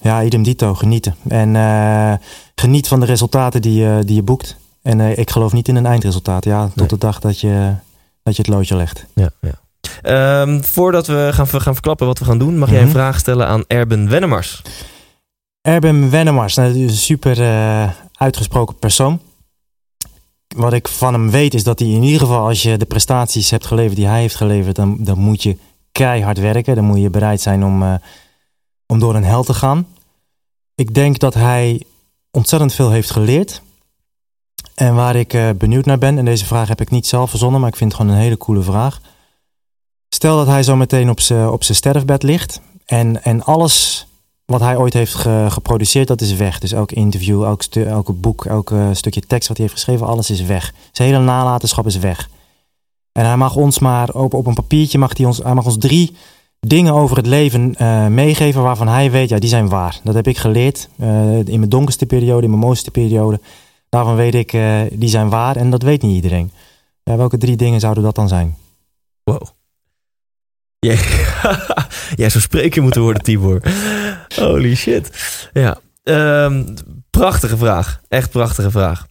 Ja, idem dito, genieten. En eh, geniet van de resultaten die, je die je boekt. En eh, ik geloof niet in een eindresultaat. Ja, tot Nee. de dag dat je, dat je het loodje legt. Ja, ja. Ehm, voordat we gaan, gaan verklappen wat we gaan doen, mag jij een Mhm. vraag stellen aan Erben Wennemars. Erben Wennemars, nou, dat is een super uitgesproken persoon. Wat ik van hem weet is dat hij in ieder geval, als je de prestaties hebt geleverd die hij heeft geleverd, dan, dan moet je keihard werken. Dan moet je bereid zijn om, eh, om door een hel te gaan. Ik denk dat hij ontzettend veel heeft geleerd. En waar ik eh, benieuwd naar ben, en deze vraag heb ik niet zelf verzonnen, maar ik vind het gewoon een hele coole vraag. Stel dat hij zo meteen op zijn op sterfbed ligt en, en alles wat hij ooit heeft ge- geproduceerd, dat is weg. Dus elk interview, elk, elke boek, elk eh, stukje tekst wat hij heeft geschreven, alles is weg. Zijn hele nalatenschap is weg. En hij mag ons maar op, op een papiertje, mag hij, ons, hij mag ons drie dingen over het leven eh, meegeven waarvan hij weet, ja, die zijn waar. Dat heb ik geleerd eh, in mijn donkerste periode, in mijn mooiste periode. Daarvan weet ik, die zijn waar en dat weet niet iedereen. Welke drie dingen zouden dat dan zijn? Wow. Jij, jij zou spreker moeten worden, Tibor. Holy shit. Ja. Ehm, prachtige vraag. Echt prachtige vraag.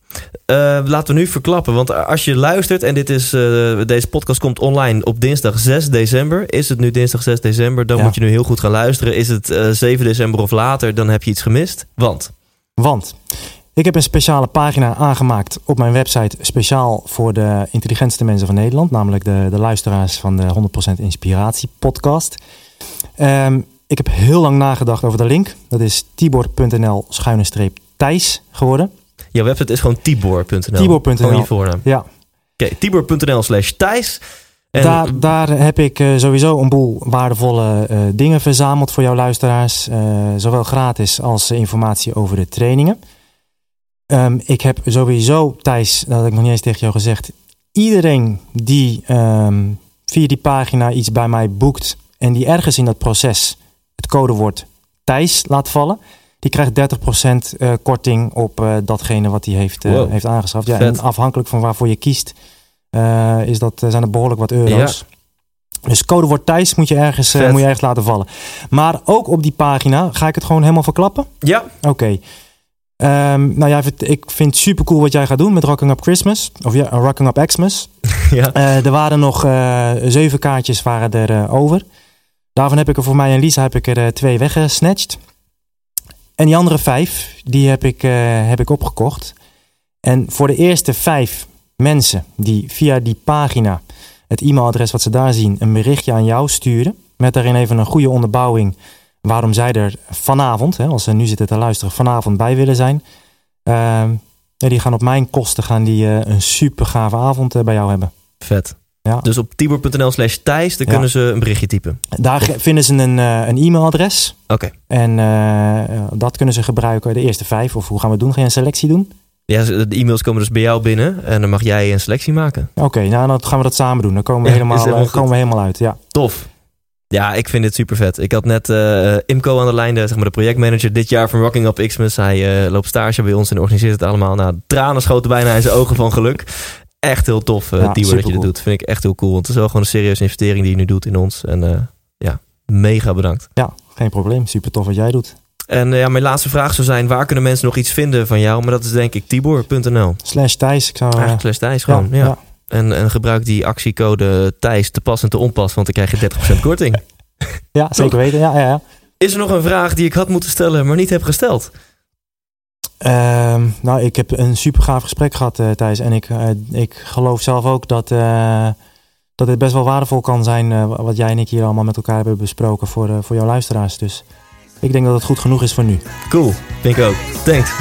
Uh, laten we nu verklappen, want als je luistert en dit is, uh, deze podcast komt online op dinsdag 6 december. Is het nu dinsdag 6 december, dan Ja. moet je nu heel goed gaan luisteren. Is het uh, 7 december of later, dan heb je iets gemist. Want, Want ik heb een speciale pagina aangemaakt op mijn website, speciaal voor de intelligentste mensen van Nederland, namelijk de, de luisteraars van de 100% Inspiratie podcast. Ehm, ik heb heel lang nagedacht over de link. Dat is tibor.nl schuine streep Thijs geworden. jouw website is gewoon tibor.nl. Tibor.nl. Gewoon je voornaam. Ja, Oké, tibor.nl slash Thijs. En daar, daar heb ik eh, sowieso een boel waardevolle eh, dingen verzameld voor jouw luisteraars. eh, zowel gratis als informatie over de trainingen. Ehm, ik heb sowieso, Thijs, dat had ik nog niet eens tegen jou gezegd. Iedereen die ehm, via die pagina iets bij mij boekt en die ergens in dat proces het codewoord Thijs laat vallen, die krijgt 30% eh, korting op eh, datgene wat hij heeft, eh, Wow. heeft aangeschaft. Ja, Vet. en afhankelijk van waarvoor je kiest, is dat, zijn er behoorlijk wat euro's. Dus codewoord Thijs moet je, ergens, moet je ergens laten vallen. Maar ook op die pagina, ga ik het gewoon helemaal verklappen? ja, Oké. Ehm, nou ja, ik vind het super cool wat jij gaat doen met Rocking Up Christmas. Of ja, Rocking Up Xmas. ja. Eh, er waren nog eh, zeven kaartjes waren er eh, over. Daarvan heb ik er voor mij en Lisa heb ik er twee weggesnatcht. En die andere vijf, die heb ik, heb ik opgekocht. En voor de eerste vijf mensen die via die pagina, het e-mailadres wat ze daar zien, een berichtje aan jou sturen. Met daarin even een goede onderbouwing waarom zij er vanavond, hè, als ze nu zitten te luisteren, vanavond bij willen zijn. Ehm, ja, die gaan op mijn kosten gaan die, eh, een super gave avond eh, bij jou hebben. vet. Ja. Dus op tibor.nl slash Thijs, dan Ja. kunnen ze een berichtje typen. Daar vinden ze een, eh, een e-mailadres. Oké. En dat kunnen ze gebruiken, de eerste vijf. Of hoe gaan we het doen? Ga je een selectie doen? Ja, de e-mails komen dus bij jou binnen en dan mag jij een selectie maken. Oké, nou dan gaan we dat samen doen. Dan komen we, helemaal, helemaal komen we helemaal uit. Ja. Tof. Ja, ik vind dit super vet. Ik had net eh, Imco aan de lijn, de, zeg maar de projectmanager dit jaar van Rocking Up Xmas. Hij eh, loopt stage bij ons en organiseert het allemaal. Nou, tranen schoten bijna in zijn ogen van geluk. Echt heel tof, uh, Ja, Tibor, dat je dit doet. Vind ik echt heel cool. Want het is wel gewoon een serieuze investering die je nu doet in ons. En eh, ja, mega bedankt. ja, geen probleem. Super tof wat jij doet. En eh, ja, mijn laatste vraag zou zijn, waar kunnen mensen nog iets vinden van jou? Maar dat is denk ik tibor.nl. Slash Thijs. Ik zou, eh, slash Thijs gewoon, ja. ja. En, en gebruik die actiecode Thijs te pas en te onpas, want dan krijg je 30% korting. Ja, zeker weten. Ja, ja, ja. Is er nog een vraag die ik had moeten stellen, maar niet heb gesteld? Ehm, nou, ik heb een super gaaf gesprek gehad, eh, Thijs. En ik, eh, ik geloof zelf ook dat, eh, dat het best wel waardevol kan zijn... wat jij en ik hier allemaal met elkaar hebben besproken voor, voor jouw luisteraars. Dus ik denk dat het goed genoeg is voor nu. Cool, vind ik ook. Thanks.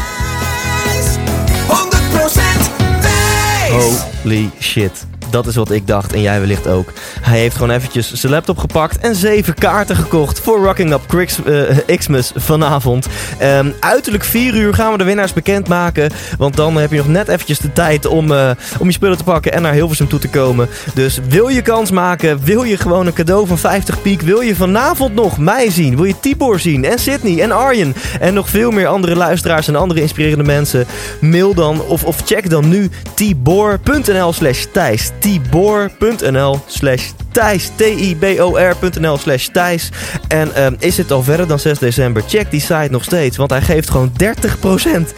Holy shit. Dat is wat ik dacht en jij wellicht ook. Hij heeft gewoon eventjes zijn laptop gepakt en zeven kaarten gekocht voor Rocking Up eh, Xmas vanavond. Ehm, uiterlijk 4 uur gaan we de winnaars bekendmaken. Want dan heb je nog net eventjes de tijd om, eh, om je spullen te pakken en naar Hilversum toe te komen. Dus wil je kans maken? Wil je gewoon een cadeau van 50 piek? Wil je vanavond nog mij zien? Wil je Tibor zien? En Sydney en Arjen? En nog veel meer andere luisteraars en andere inspirerende mensen? Mail dan of, of check dan nu tibor.nl slash Thijs. Tibor.nl slash Thijs. T-I-B-O-R.nl slash Thijs. En ehm, is het al verder dan 6 december? Check die site nog steeds, want hij geeft gewoon 30%.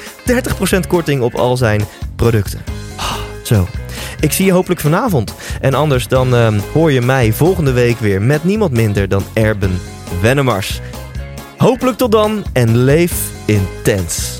30% korting op al zijn producten. Zo. Ik zie je hopelijk vanavond. En anders dan ehm, hoor je mij volgende week weer met niemand minder dan Erben Wennemars. Hopelijk tot dan en leef intens.